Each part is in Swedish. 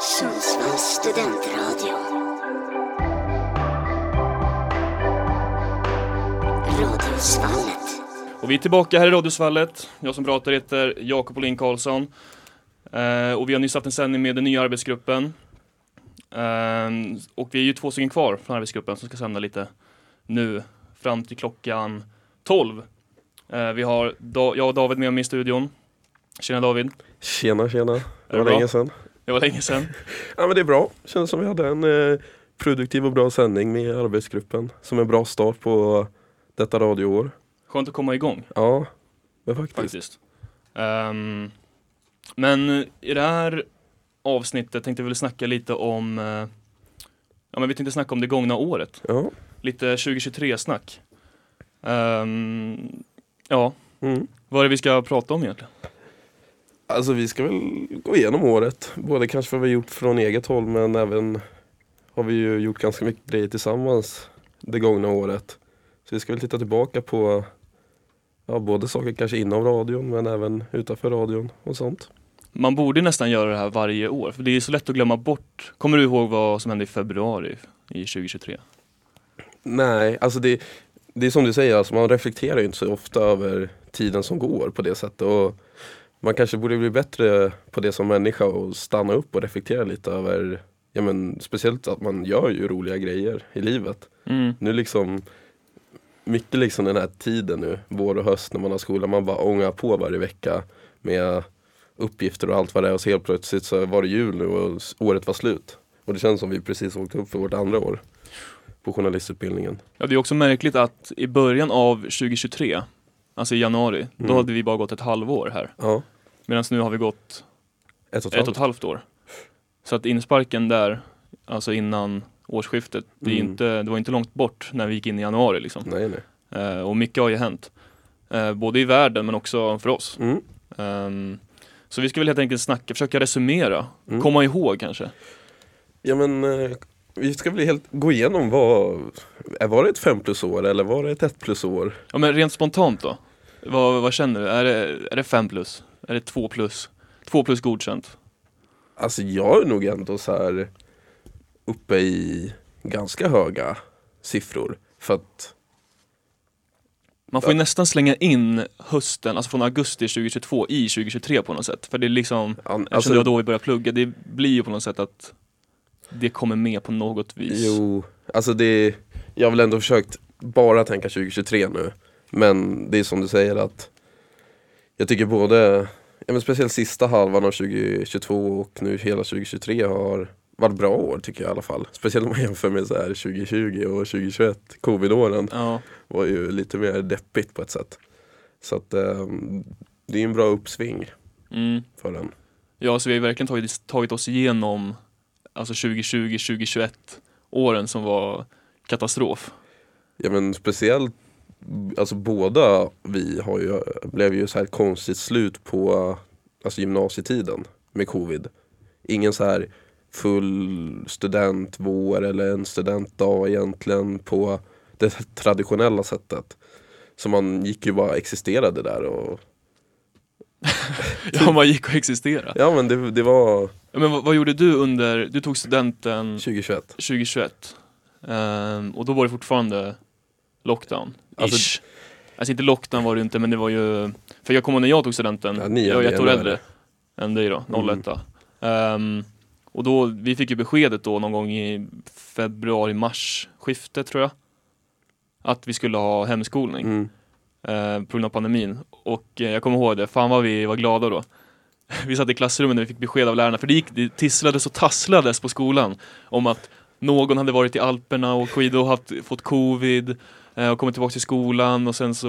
Sundsvalls studentradio. Radiosvallet. Och vi är tillbaka här i Radiosvallet. Jag som pratar heter Jakob Olin Karlsson. Eh, och vi har nyss haft en sändning med den nya arbetsgruppen. Eh, och vi är ju två stycken kvar från arbetsgruppen som ska sända lite nu fram till klockan 12. Eh, vi har da- jag och David med mig i studion. Tjena David. Tjena tjena, det det var bra? länge sedan. Det var länge sedan. Ja men det är bra, känns som vi hade en eh, produktiv och bra sändning med arbetsgruppen. Som en bra start på detta radioår. Skönt att komma igång Ja, men faktiskt. faktiskt. Ehm, men i det här avsnittet tänkte jag väl snacka lite om eh, Ja men vi tänkte snacka om det gångna året. Ja. Lite 2023-snack. Ehm, ja, Mm. vad är det vi ska prata om egentligen? Alltså vi ska väl gå igenom året. Både kanske vad vi gjort från eget håll men även har vi ju gjort ganska mycket grejer tillsammans det gångna året. Så vi ska väl titta tillbaka på ja, både saker kanske inom radion men även utanför radion och sånt. Man borde nästan göra det här varje år, för det är så lätt att glömma bort. Kommer du ihåg vad som hände i februari i 2023? Nej, alltså det, det är som du säger, alltså man reflekterar inte så ofta över tiden som går på det sättet. Och man kanske borde bli bättre på det som människa och stanna upp och reflektera lite över, ja men speciellt att man gör ju roliga grejer i livet. Mm. Nu liksom, mycket liksom den här tiden nu, vår och höst när man har skola, man bara ångar på varje vecka med uppgifter och allt vad det är och så helt plötsligt så var det jul nu och året var slut. Och det känns som vi precis åkte upp för vårt andra år på journalistutbildningen. Ja, det är också märkligt att i början av 2023, alltså i januari, då Mm. hade vi bara gått ett halvår här. Ja, Medan nu har vi gått ett och ett ett och ett halvt. år. Så att insparken där, alltså innan årsskiftet, det, är Mm. inte, det var inte långt bort när vi gick in i januari liksom. Nej, nej. Eh, och mycket har ju hänt. Eh, både i världen men också för oss. Mm. Ehm, så vi ska väl helt enkelt snacka, försöka resumera, Mm. komma ihåg kanske. Ja men eh, vi ska väl helt gå igenom vad, var det ett fem plus år eller var det ett ett plus år? Ja men rent spontant då? Vad, vad känner du? Är det, är det fem plus? Är det två plus? Två plus godkänt? Alltså jag är nog ändå så här uppe i ganska höga siffror. För att, Man får ju nästan slänga in hösten, alltså från augusti 2022 i 2023 på något sätt. För det är liksom, an, eftersom alltså, det var då vi började plugga, det blir ju på något sätt att det kommer med på något vis. jo, alltså det, jag har väl ändå försökt bara tänka 2023 nu. Men det är som du säger att jag tycker både, ja men speciellt sista halvan av 2022 och nu hela 2023 har varit bra år tycker jag i alla fall. Speciellt om man jämför med så här 2020 och 2021, covidåren. Ja, var ju lite mer deppigt på ett sätt. Så att ehm, det är en bra uppsving mm. för den. ja så vi har ju verkligen tagit, tagit oss igenom alltså 2020, 2021 åren som var katastrof. Ja men speciellt, alltså båda vi har ju, blev ju så här konstigt slut på alltså gymnasietiden med covid. Ingen så här full studentvår eller en studentdag egentligen på det traditionella sättet. Så man gick ju bara existerade där och Ja, man gick och existera. ja men det, det var Men vad, vad gjorde du under, du tog studenten 2021. 2021 Ehm, och då var det fortfarande lockdown. Alltså-. Alltså inte lockdown var det inte men det var ju, för jag kommer ihåg när jag tog studenten, Ja, ni jag är ett år äldre än dig då, Mm. 01 Ehm, Och då, vi fick ju beskedet då någon gång i februari-mars skiftet tror jag. Att vi skulle ha hemskolning Mm. eh, på grund av pandemin. Och eh, jag kommer ihåg det, fan vad vi var glada då. Vi satt i klassrummet när vi fick besked av lärarna, för det, gick, det tisslades och tasslades på skolan om att någon hade varit i Alperna och skidor och haft, fått covid eh, och kommit tillbaka till skolan och sen så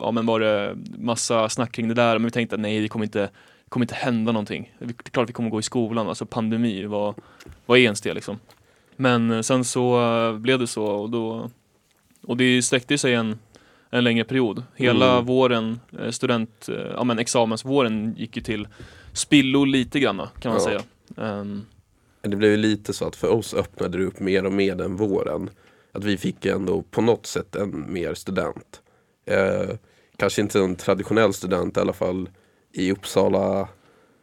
ja, men var det massa snack kring det där men vi tänkte att nej det kommer inte, det kommer inte hända någonting. Det är klart vi kommer gå i skolan, alltså pandemi var, var ens det liksom. Men eh, sen så eh, blev det så och då och det sträckte sig en, en längre period. Hela Mm. våren, student, ja men examensvåren gick ju till spillo lite grann kan man Ja. säga. Men Det blev ju lite så att för oss öppnade det upp mer och mer den våren. Att vi fick ändå på något sätt en mer student. Eh, kanske inte en traditionell student i alla fall i Uppsala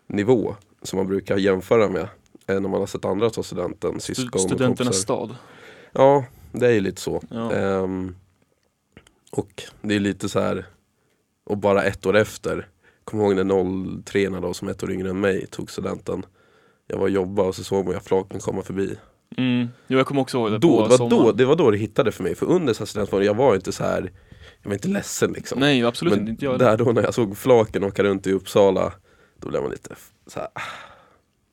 nivå som man brukar jämföra med. eh, när man har sett andra ta studenten, syskon Studenternas stad. Ja, det är ju lite så. Ja. Ehm, och det är lite så här och bara ett år efter, kom ihåg när 03 då som ett år yngre än mig tog studenten. Jag var och jobbade och så såg man flaken komma förbi. Mm. Jo, jag kommer också ihåg det Då, på det, var då, det var då det hittade för mig, för under studentmånaden, jag var inte så här jag var inte ledsen liksom. Nej, absolut Men inte där då när jag såg flaken åka runt i Uppsala, då blev man lite så här.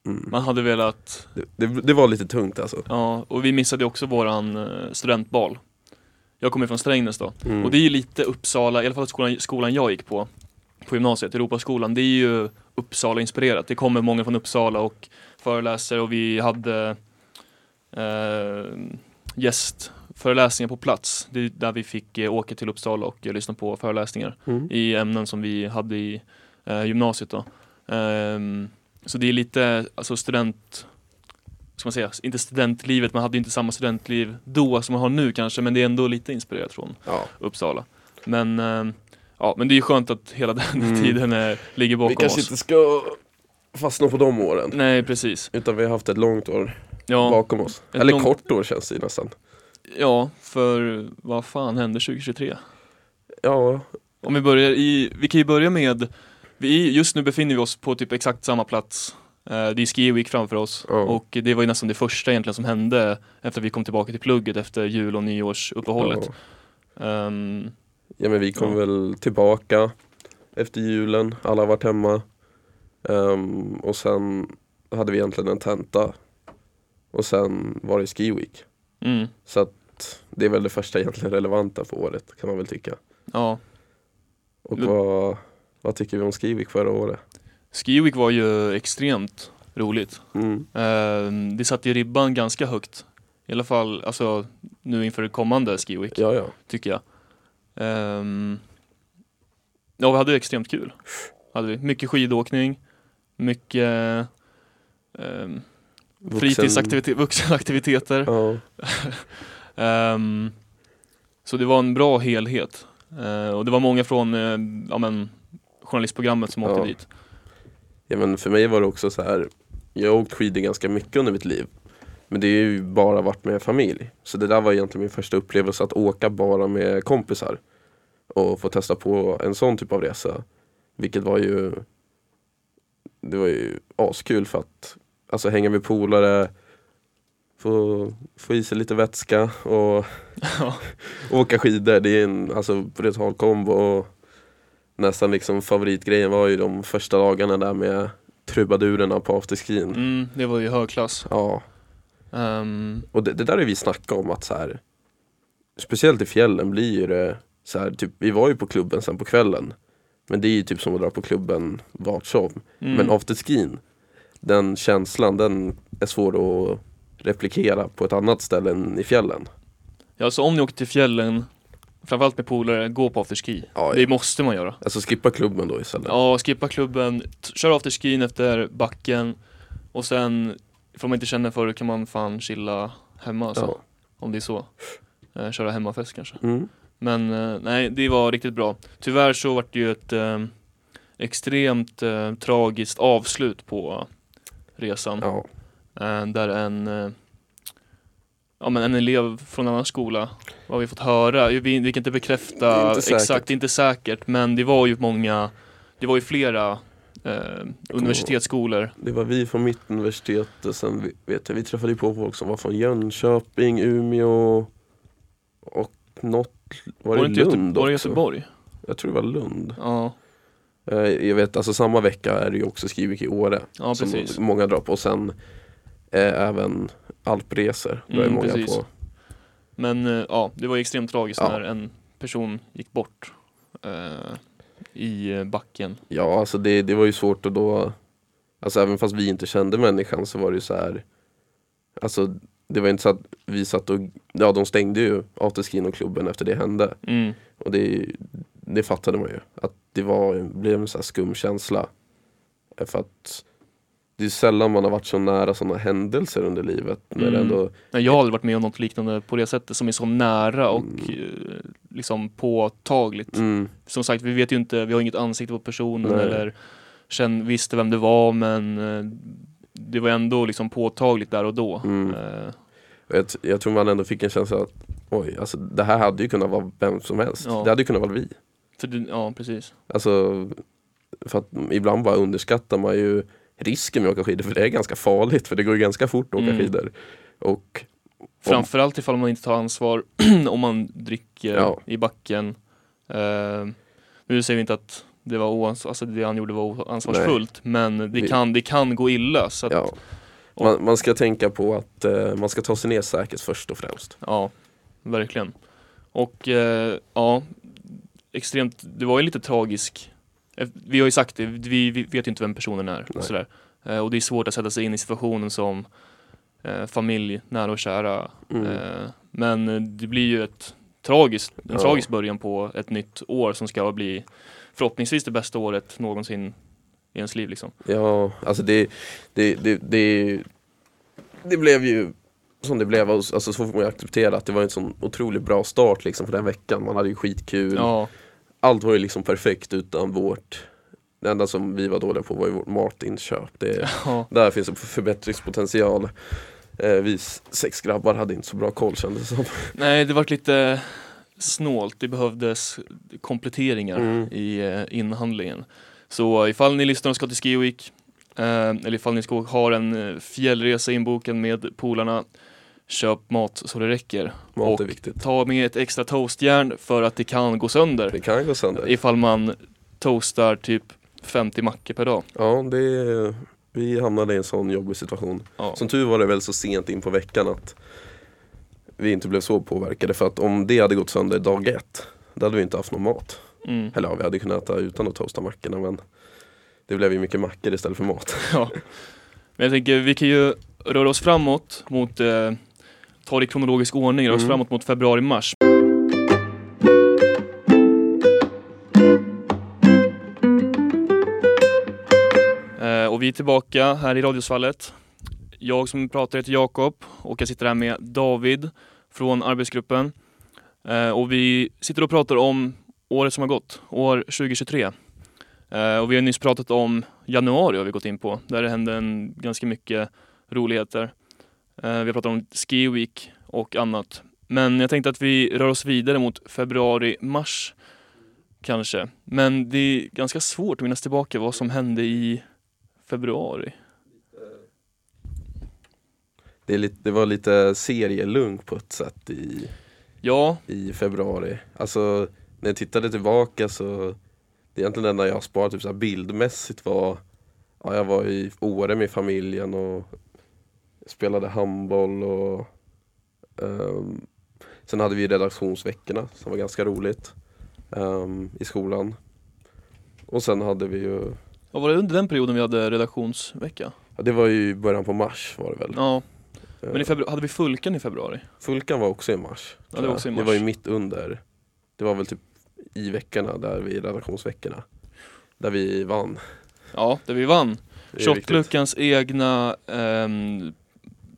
Mm. Man hade velat, Det, det, det var lite tungt alltså. ja, och vi missade också våran eh, studentbal. Jag kommer från Strängnäs då. Mm. Och det är ju lite Uppsala, i alla fall skolan, skolan jag gick på, på gymnasiet, Europaskolan, det är ju Uppsala-inspirerat. Det kommer många från Uppsala och föreläser och vi hade eh, gästföreläsningar på plats. Det är där vi fick eh, åka till Uppsala och eh, lyssna på föreläsningar Mm. i ämnen som vi hade i eh, gymnasiet då. Ehm, så det är lite, alltså student, ska man säga, inte studentlivet, man hade inte samma studentliv då som man har nu kanske, men det är ändå lite inspirerat från Ja. Uppsala. Men, ehm, ja, men det är ju skönt att hela den Mm. tiden är, ligger bakom Vi kanske oss. inte ska fastna på de åren. Nej, precis. Utan vi har haft ett långt år Ja, bakom oss. Eller långt- kort år känns det ju nästan. ja, för vad fan hände 2023? Ja, Om vi börjar i, vi kan ju börja med, vi, just nu befinner vi oss på typ exakt samma plats. Eh, det är Ski Week framför oss Ja. och det var ju nästan det första egentligen som hände efter vi kom tillbaka till plugget efter jul och nyårsuppehållet. ja. Ehm, ja men vi kom Ja. väl tillbaka efter julen, alla har varit hemma. Ehm, och sen hade vi egentligen en tenta. Och sen var det ski week. mm, Så att det är väl det första egentligen relevanta för året kan man väl tycka. ja, Och Det- vad, vad tycker vi om ski week förra året? Ski Week var ju extremt roligt. Mm. Ehm, det satte ju ribban ganska högt. I alla fall alltså, nu inför kommande Ski Week, Ja, ja. tycker jag. Ehm, ja, vi hade extremt kul. Hade vi. Mycket skidåkning, mycket um, Vuxen- fritidsaktiviteter, vuxenaktiviteter. Ja. Ehm, så det var en bra helhet. Eh, och det var många från eh, ja, men, journalistprogrammet som åkte Ja. dit. ja men för mig var det också så här. Jag har åkt skidor ganska mycket under mitt liv. Men det är ju bara varit med familj. Så det där var egentligen min första upplevelse att åka bara med kompisar. Och få testa på en sån typ av resa. Vilket var ju Det var ju askul för att Alltså hänga med polare Få, få i sig lite vätska och Ja. åka skidor. Det är en alltså, brutal kombo. Och nästan liksom favoritgrejen var ju de första dagarna där med trubadurerna på afterskin. Mm, det var ju högklass. Ja, Ehm, och det, det där är vi snacka om att så här Speciellt i fjällen blir ju det så här, typ, vi var ju på klubben sen på kvällen Men det är ju typ som att dra på klubben vart som mm, Men afterskin Den känslan den är svår att replikera på ett annat ställe än i fjällen Ja, så om ni åker till fjällen, framförallt med polare, gå på afterski. Ja, Det måste man göra. Alltså skippa klubben då istället Ja, skippa klubben, kör afterskin efter backen och sen, ifall man inte känner för det kan man fan chilla hemma alltså, Ja. om det är så. Eh, köra hemmafest kanske. Mm. Men eh, nej, det var riktigt bra. Tyvärr så var det ju ett eh, extremt eh, tragiskt avslut på resan. Ja, Eh, där en, ja, men en elev från en annan skola, vad har vi fått höra, vi, vi kan inte bekräfta inte exakt, inte säkert, men det var ju många, det var ju flera eh, universitetsskolor. det var vi från mitt universitet och sen vet jag, vi träffade ju på folk som var från Jönköping, Umeå och något, var, det det Göte- Lund var det? Göteborg? Jag tror det var Lund. Ja, Eh, Jag vet, alltså samma vecka är det ju också skrivit i Åre. ja som precis. många drar på. Och sen eh, även alpresor drar ju Mm, många precis. på. Men eh, ja, det var extremt tragiskt Ja. när en person gick bort eh, i backen. Ja, alltså det, det var ju svårt att då Alltså även fast vi inte kände människan så var det ju så här Alltså det var inte så att vi satt och Ja de stängde ju afterskin och klubben efter det hände Mm. Och det, det fattade man ju Att det var, blev en så här skum känsla Eh, För att Det är sällan man har varit så nära sådana händelser under livet när Mm. ändå jag har aldrig varit med om något liknande på det sättet som är så nära och Mm. eh, liksom påtagligt. mm, Som sagt, vi vet ju inte, vi har inget ansikte på personen Nej. eller känn, visste vem det var men eh, det var ändå liksom påtagligt där och då. Mm. Jag, jag tror man ändå fick en känsla att oj, alltså det här hade ju kunnat vara vem som helst. Ja. Det hade ju kunnat vara vi. för det, ja, precis. Alltså, för att ibland bara underskattar man ju risken med att åka skidor för det är ganska farligt för det går ganska fort att åka Mm. skidor. Och Framförallt ifall man inte tar ansvar om man dricker Ja. i backen. Eh, nu säger vi inte att det, var oans- alltså det han gjorde var oansvarsfullt, men det Vi- kan, det kan gå illa. Så att, ja, man, man ska tänka på att eh, man ska ta sig ner säkert först och främst. Ja, verkligen. Och eh, ja, extremt, det var ju lite tragisk. eh, Vi har ju sagt det, vi, vi vet ju inte vem personen är Nej. och sådär. Eh, och det är svårt att sätta sig in i situationen som eh, familj, nära och kära. Mm. Eh, men det blir ju ett tragiskt, en Ja. tragisk början på ett nytt år som ska bli förhoppningsvis det bästa året någonsin i ens liv liksom. Ja, alltså det, det, det, det, det blev ju som det blev, alltså så får man ju acceptera att det var en sån otroligt bra start liksom för den veckan. Man hade ju skitkul. Ja, Allt var ju liksom perfekt utan vårt Det enda som vi var dåliga på var ju vårt matinköp. Det, ja, där finns en förbättringspotential. Eh, vi sex grabbar hade inte så bra koll kändes det som. nej det var lite snålt, det behövdes kompletteringar. Mm. i eh, inhandlingen. Så ifall ni lyssnar och ska till Ski Week eh, eller ifall ni ska ha en eh, fjällresa inbokad med polarna köp mat så det räcker. Mat Och. Ta med ett extra toastjärn för att det kan gå sönder Det kan gå sönder. ifall man toastar typ 50 mackor per dag. Ja, det, vi hamnade i en sån jobbig situation. Ja. Som tur var det väl så sent in på veckan att vi inte blev så påverkade. För att om det hade gått sönder dag ett, då hade vi inte haft någon mat. Mm. Eller ja, vi hade kunnat äta utan att toasta mackorna men det blev ju mycket mackor istället för mat. Ja. Men jag tänker vi kan ju röra oss framåt mot eh, ta det i kronologisk ordning, röra oss Mm. framåt mot februari-mars. Eh, och vi är tillbaka här i Radiosvallet. Jag som pratar heter Jakob och jag sitter här med David från arbetsgruppen. Eh, och vi sitter och pratar om året som har gått, år 2023. Eh, och vi har nyss pratat om januari har vi gått in på, där det hände en, ganska mycket roligheter. Eh, vi har pratat om Ski Week och annat. Men jag tänkte att vi rör oss vidare mot februari, mars kanske. Men det är ganska svårt att minnas tillbaka vad som hände i februari. Det, är lite, det var lite serielugn på ett sätt i, Ja, i februari. Alltså när jag tittade tillbaka så det är egentligen det enda jag har sparat typ så bildmässigt var ja, jag var i Åre med familjen och spelade handboll och ehm, sen hade vi redaktionsveckorna som var ganska roligt ehm, i skolan. Och sen hade vi ju, vad var det under den perioden vi hade redaktionsvecka? ja, det var ju början på mars var det väl. Ja, men i Eh, februari, hade vi Fulkan i februari? Fulkan var också i mars. Ja, det var också i Det mars. var ju mitt under. Det var väl typ i veckorna där vi redaktionsveckorna. Där vi vann. Ja, där vi vann. Shotluckans egna, ehm,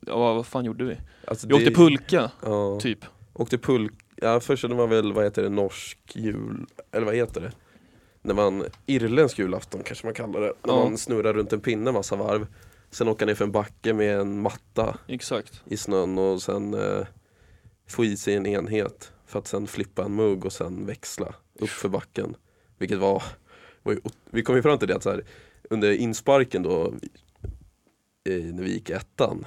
ja vad fan gjorde vi? Alltså Vi åkte det- pulka, Ja, typ. åkte pulk. Ja, först hade man väl, vad heter det, norsk jul, eller vad heter det? När man, irländsk julafton kanske man kallar det. När Ja. man snurrar runt en pinne massa varv. Sen åka ner för en backe med en matta Exakt. i snön och sen eh, få i sig en enhet. För att sen flippa en mugg och sen växla upp för backen. Vilket var, var ju, vi kom ju fram till det att så här, under insparken då, när vi gick i ettan.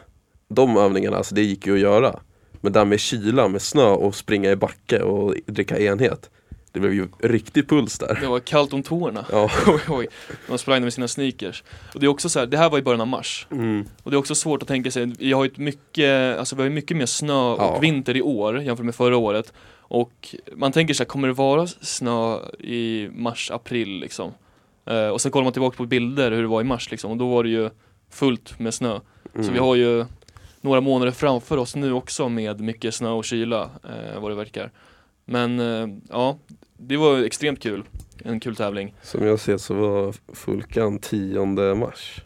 De övningarna, alltså det gick ju att göra. Men där med kyla, med snö och springa i backe och dricka enhet. Det blev ju riktig puls där. Det var kallt om tårna. Ja. Oj, oj. De sprang med sina sneakers. Och det är också så här, det här var i början av mars. Mm. Och det är också svårt att tänka sig, vi har ju mycket, alltså vi har mycket mer snö och Ja. vinter i år jämfört med förra året. Och man tänker så här, kommer det vara snö i mars, april liksom? Eh, och sen kollar man tillbaka på bilder hur det var i mars liksom, och då var det ju fullt med snö. Så Mm. vi har ju några månader framför oss nu också med mycket snö och kyla, eh, vad det verkar. Men eh, ja, det var extremt kul. En kul tävling. Som jag ser så var Fulkan 10 mars.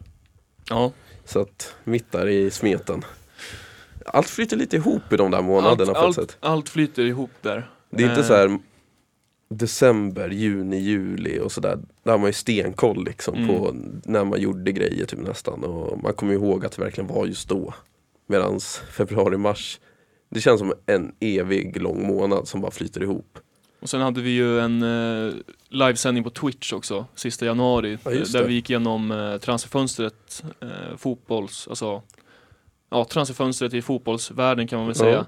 Ja, Så att mitt där i smeten. Allt flyter lite ihop i de där allt, månaderna allt, sätt. allt flyter ihop där. Det är inte Eh, så här december, juni, juli och sådär. Där har man ju stenkoll liksom Mm. på när man gjorde grejer typ nästan. Och man kommer ihåg att det verkligen var just då. Medans februari, mars, det känns som en evig lång månad som bara flyter ihop. Och sen hade vi ju en eh, livesändning på Twitch också, sista januari. Ja, där vi gick igenom eh, transferfönstret, eh, fotbolls, alltså Ja, transferfönstret i fotbollsvärlden kan man väl Ja. säga.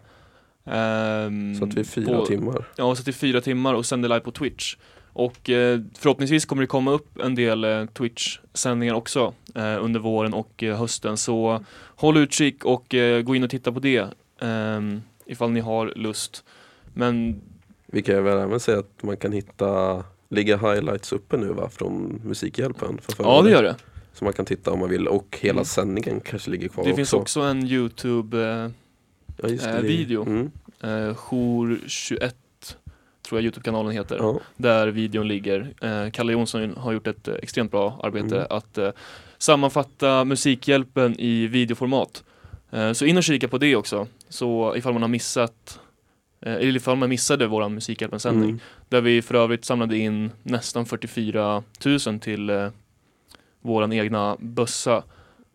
Ehm, Så att vi är fyra på- timmar. Ja, så till fyra timmar och sände live på Twitch. Och eh, förhoppningsvis kommer det komma upp en del eh, Twitch-sändningar också eh, under våren och eh, hösten. Så håll utkik och eh, gå in och titta på det eh, ifall ni har lust. Men Vi kan väl även säga att man kan hitta, ligga highlights uppe nu va, från Musikhjälpen. För ja, det gör det. Så man kan titta om man vill och hela Mm. sändningen kanske ligger kvar Det finns också en YouTube eh, Ja, eh, video. Mm. eh, Jour 21 tror jag Youtube-kanalen heter. Ja. där videon ligger. Eh, Kalle Jonsson har gjort ett eh, extremt bra arbete Mm. att eh, sammanfatta Musikhjälpen i videoformat. Eh, så in och kika på det också. Så ifall man har missat eller ifall man missade våran Musikhjälpen-sändning. Mm. Där vi för övrigt samlade in nästan 44 000 till eh, våran egna bössa.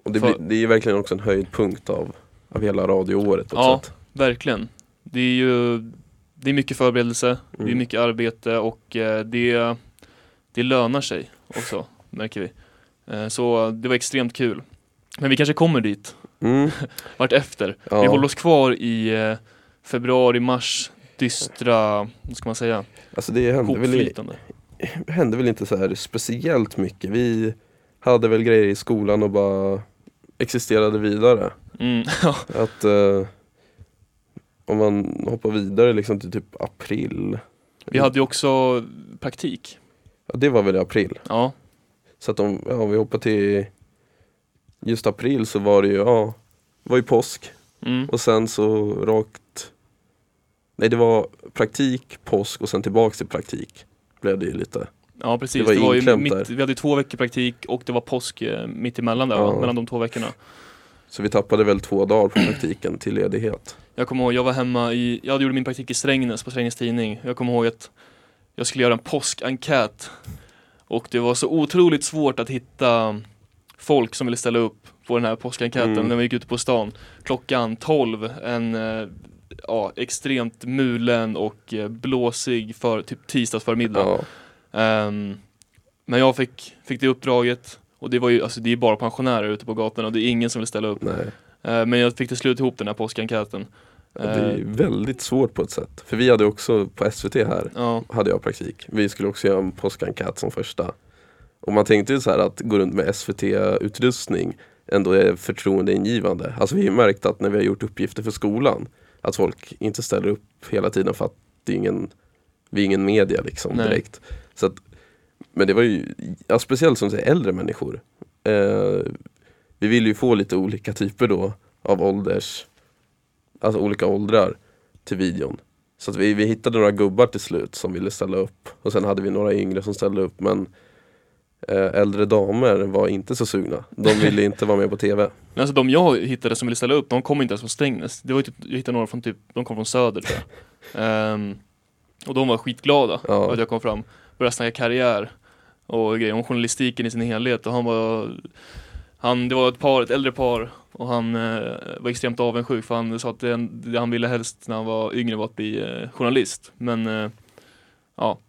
Och det, För- blir, det är ju verkligen också en höjdpunkt av, av hela radioåret på Ja. sätt. Verkligen. Det är ju det är mycket förberedelse, det är Mm. mycket arbete och eh, det, det lönar sig också, märker vi. Eh, Så det var extremt kul. Men vi kanske kommer dit Mm. vart efter. Ja. Vi håller oss kvar i eh, februari, mars, dystra, vad ska man säga, Alltså det hände väl, hände väl inte så här speciellt mycket. Vi hade väl grejer i skolan och bara existerade vidare. Mm, Att eh, om man hoppar vidare liksom till typ april. vi hade ju också praktik. Ja, det var väl i april. Ja, Så att om, ja, om vi hoppar till just april så var det ju, ja, var ju påsk. mm, Och sen så rakt Nej det var praktik, påsk och sen tillbaks till praktik Blev det ju lite ja precis. Det var Det var, mitt, vi hade två veckor praktik och det var påsk eh, mitt emellan där, Ja. mellan de två veckorna. Så vi tappade väl två dagar på praktiken till ledighet Jag kommer ihåg, jag var hemma i, jag gjorde min praktik i Strängnäs på Strängnäs Tidning. Jag kommer ihåg att jag skulle göra en påskenkät. Och det var så otroligt svårt att hitta folk som ville ställa upp på den här påskenkäten Mm. när vi gick ute på stan. Klockan 12, en eh, ja, extremt mulen och eh, blåsig för typ tisdagsförmiddag. Ja, Ehm, men jag fick, fick det uppdraget och det var ju, alltså det är bara pensionärer ute på gatorna och det är ingen som vill ställa upp. Eh, men jag fick till slut ihop den här påskenkäten. ja, Det är Eh, ju väldigt svårt på ett sätt. För vi hade också på SVT här Ja, Hade jag praktik. Vi skulle också göra en påskenkät som första. Och man tänkte ju så här att gå runt med SVT-utrustning Ändå är förtroendeingivande. Alltså vi har märkt att när vi har gjort uppgifter för skolan Att folk inte ställer upp hela tiden för att det är ingen Vi är ingen media liksom Nej. direkt. Så att, Men det var ju ja, Speciellt som säger äldre människor. Eh, Vi vill ju få lite olika typer då Av ålders Alltså olika åldrar Till videon. Så att vi, vi hittade några gubbar till slut som ville ställa upp. Och sen hade vi några yngre som ställde upp men äldre damer var inte så sugna. De ville inte vara med på TV. alltså de jag hittade som ville ställa upp, de kom inte ens från Strängnäs. Det var typ, jag hittade några från typ, de kom från Söder tror jag. Ehm, och de var skitglada Ja. att jag kom fram. Började snacka karriär och grejer om journalistiken i sin helhet och han var han, det var ett par, ett äldre par och han eh, var extremt avundsjuk för han sa att det, det han ville helst när han var yngre var att bli eh, journalist. Men eh, ja,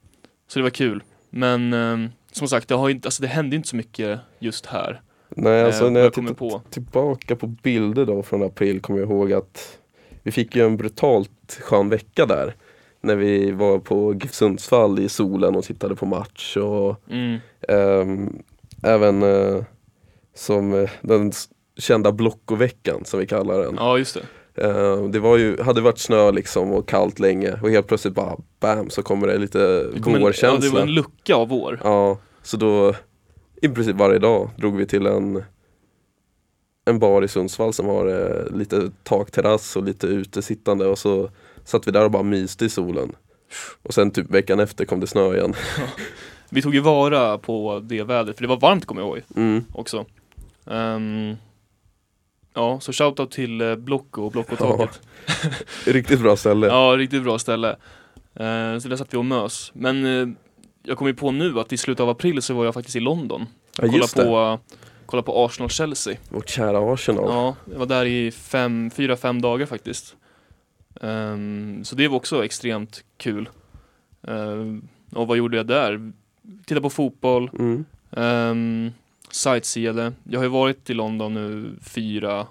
så det var kul. Men eh, som sagt, det, har inte, alltså, det hände inte så mycket just här. Nej alltså eh, när vad jag kommer tittar på. tillbaka på bilder då från april kommer jag ihåg att vi fick ju en brutalt skön vecka där. När vi var på GIF Sundsvall i solen och tittade på match och Mm. ehm, även eh, som eh, den kända Blockoveckan som vi kallar den. Ja, just det. Eh, det var ju, hade varit snö liksom och kallt länge och helt plötsligt bara bam så kommer det lite en, ja, vårkänsla. det var en lucka av vår. Ja, så då i princip varje dag drog vi till en en bar i Sundsvall som har eh, lite takterrass och lite utesittande och så satt vi där och bara myste i solen. Och sen typ veckan efter kom det snö igen. Vi tog ju vara på det vädret, för det var varmt kommer jag ihåg Mm. också. Ehm, ja, så shoutout till uh, Blocko och Blockotaket. Riktigt bra ställe. Ja. riktigt bra ställe. Eh, så där satt vi och mös. Men eh, jag kom ju på nu att i slutet av april så var jag faktiskt i London. Ja Kolla just det, på, kolla på Arsenal-Chelsea. vårt kära Arsenal. Ja, jag var där i fem, fyra, fem dagar faktiskt. Ehm, så det var också extremt kul. Ehm, och vad gjorde jag där? Titta på fotboll, Mm. um, sightseeade. Jag har ju varit i London nu fyra,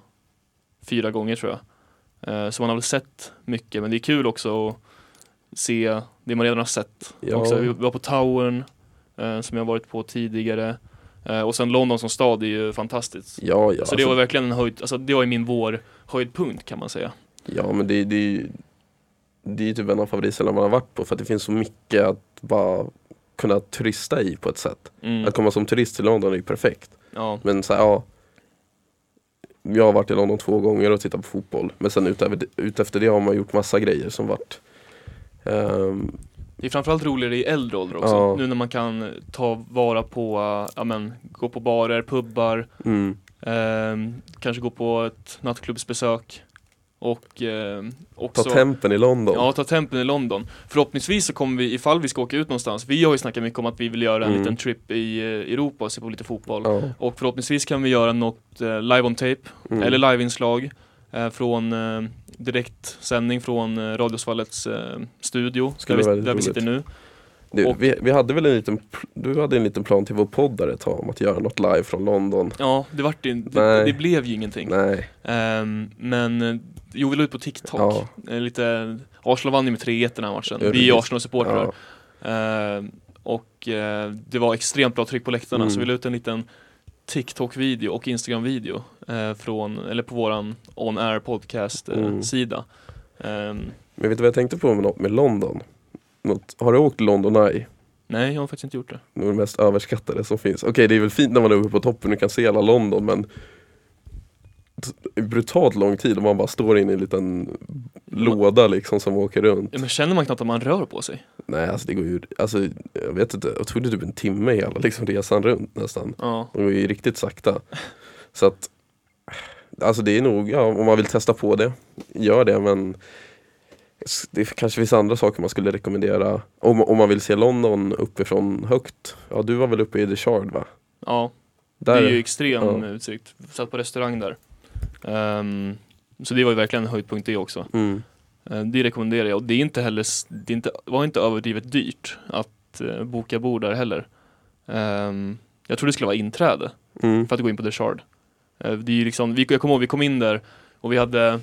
fyra gånger tror jag. Ehm, så man har väl sett mycket, men det är kul också att se det man redan har sett. Ja. Också, vi var på Towern, eh, som jag har varit på tidigare. Eh, och sen London som stad är ju fantastiskt. Ja, ja. Så det var verkligen en höjd, alltså det var ju min vår höjdpunkt kan man säga. Ja men det, det, det är ju typ en av favoritställena man har varit på för att det finns så mycket att bara kunna turista i på ett sätt. Mm. Att komma som turist till London är ju perfekt. Ja, Men så här, ja. Jag har varit i London två gånger och tittat på fotboll. Men sen utöver, utefter det har man gjort massa grejer som varit ehm, det är framförallt roligare i äldre ålder också. Ja. Nu när man kan ta vara på, ja men, gå på barer, pubbar, mm, ehm, kanske gå på ett nattklubbsbesök och Ta också tempen i London. Ja, ta tempen i London. Förhoppningsvis så kommer vi, ifall vi ska åka ut någonstans, vi har ju snackat mycket om att vi vill göra en Mm. liten trip i eh, Europa och se på lite fotboll. Ja, Och förhoppningsvis kan vi göra något eh, live on tape, mm. eller liveinslag eh, från eh, direktsändning från eh, Radiosvallets eh, studio, Skulle där, vi, där vi sitter nu. Du, och- vi, vi hade väl en liten, du hade en liten plan till vår podd där ett tag om att göra något live från London. Ja, det vart det, Nej. det blev ju ingenting. Nej, Ehm, men eh, jo, vi la ut på TikTok. Ja. Lite, Arsenal vann ju med 3-1 den här matchen. Ja, vi är. Arsenal-supportrar. ja, Ehm, och eh, det var extremt bra tryck på läktarna Mm. så vi la ut en liten TikTok-video och Instagram-video eh, från, eller på våran on-air podcast eh, Mm. Ehm, men vet du vad jag tänkte på med, med London? Något, har du åkt London Eye? nej, jag har faktiskt inte gjort det. Det är det mest överskattade som finns. Okej, det är väl fint när man är uppe på toppen och kan se hela London men brutalt lång tid om man bara står inne i en liten låda liksom som åker runt. Ja, men känner man knappt att man rör på sig? Nej, alltså det går ju, alltså jag vet inte, jag tog det typ en timme hela liksom resan runt nästan. Ja, Det går ju riktigt sakta. Så att, alltså det är nog, ja om man vill testa på det, gör det men det kanske finns andra saker man skulle rekommendera. Om, om man vill se London uppifrån högt. Ja, du var väl uppe i The Shard va? ja Där, det är ju extrem ja. utsikt. Satt på restaurang där. Ehm, så det var ju verkligen en höjdpunkt det också. mm, Eh, Det rekommenderar jag. Och det är inte heller, det inte, var inte överdrivet dyrt att eh, boka bord där heller. Ehm, jag tror det skulle vara inträde mm, för att gå in på The Shard. Eh, det är liksom, vi, jag kommer ihåg, vi kom in där och vi hade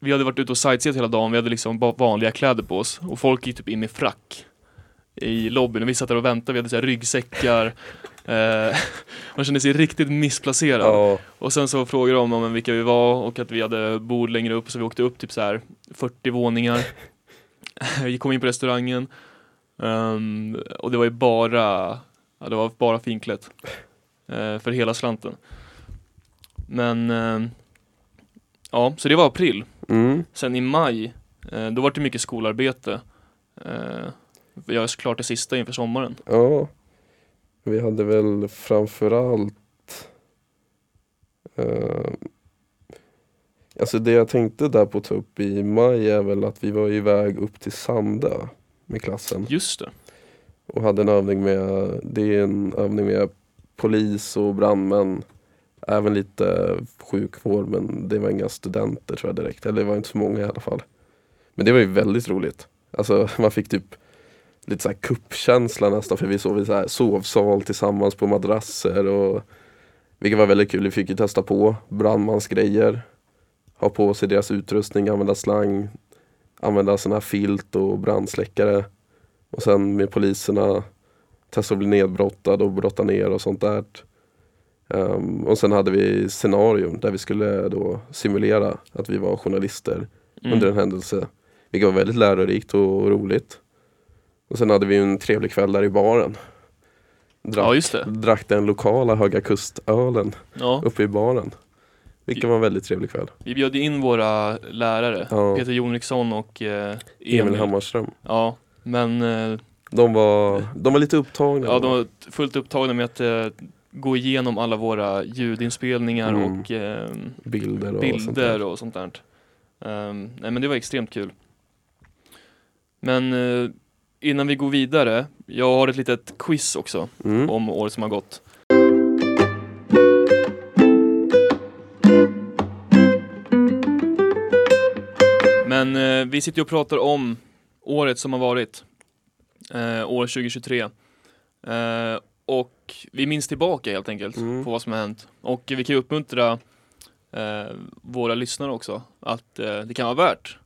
vi hade varit ute och sightseat hela dagen, vi hade liksom vanliga kläder på oss. Och folk gick typ in i frack i lobbyn. Och vi satt där och väntade, vi hade så här ryggsäckar eh, Man kände sig riktigt missplacerad ja, och sen så frågade de om vilka vi var och att vi hade bord längre upp så vi åkte upp typ så här 40 våningar. vi kom in på restaurangen Ehm, och det var ju bara, ja, det var bara finklätt eh, för hela slanten. Men ehm, ja, så det var april. mm, Sen i maj, eh, då var det mycket skolarbete. Eh, jag är såklart det sista inför sommaren. ja. Vi hade väl framförallt uh, Alltså det jag tänkte där på att ta upp i maj är väl att vi var iväg upp till Sandö med klassen. Just det. och hade en övning med, det är en övning med polis och brandmän. Även lite sjukvård men det var inga studenter tror jag direkt, eller det var inte så många i alla fall. Men det var ju väldigt roligt. Alltså man fick typ lite så här kuppkänsla nästan för vi sov i så här sovsal tillsammans på madrasser och vilket var väldigt kul. Vi fick ju testa på brandmansgrejer, ha på sig deras utrustning, använda slang, använda sådana här filt och brandsläckare. Och sen med poliserna testa att bli nedbrottad och brotta ner och sånt där. Ehm, och sen hade vi scenarion där vi skulle då simulera att vi var journalister Mm. under en händelse. Vilket var väldigt lärorikt och roligt. Och sen hade vi en trevlig kväll där i baren. Drack, Ja, just det. drack den lokala Höga Kustölen Ja. uppe i baren. Vilket var en väldigt trevlig kväll. Vi bjöd in våra lärare, Ja. Peter Jonriksson och eh, Emil. Emil Hammarström. Ja, men eh, De var, de var lite upptagna. ja, de var fullt upptagna med att eh, gå igenom alla våra ljudinspelningar Mm. och eh, Bilder och sånt bilder där. och sånt där. Ehm, nej men det var extremt kul. Men eh, innan vi går vidare, jag har ett litet quiz också Mm. om året som har gått. Men eh, vi sitter och pratar om året som har varit. Eh, år 2023. Eh, och vi minns tillbaka helt enkelt Mm. på vad som har hänt. Och vi kan ju uppmuntra eh, våra lyssnare också att eh, det kan vara värt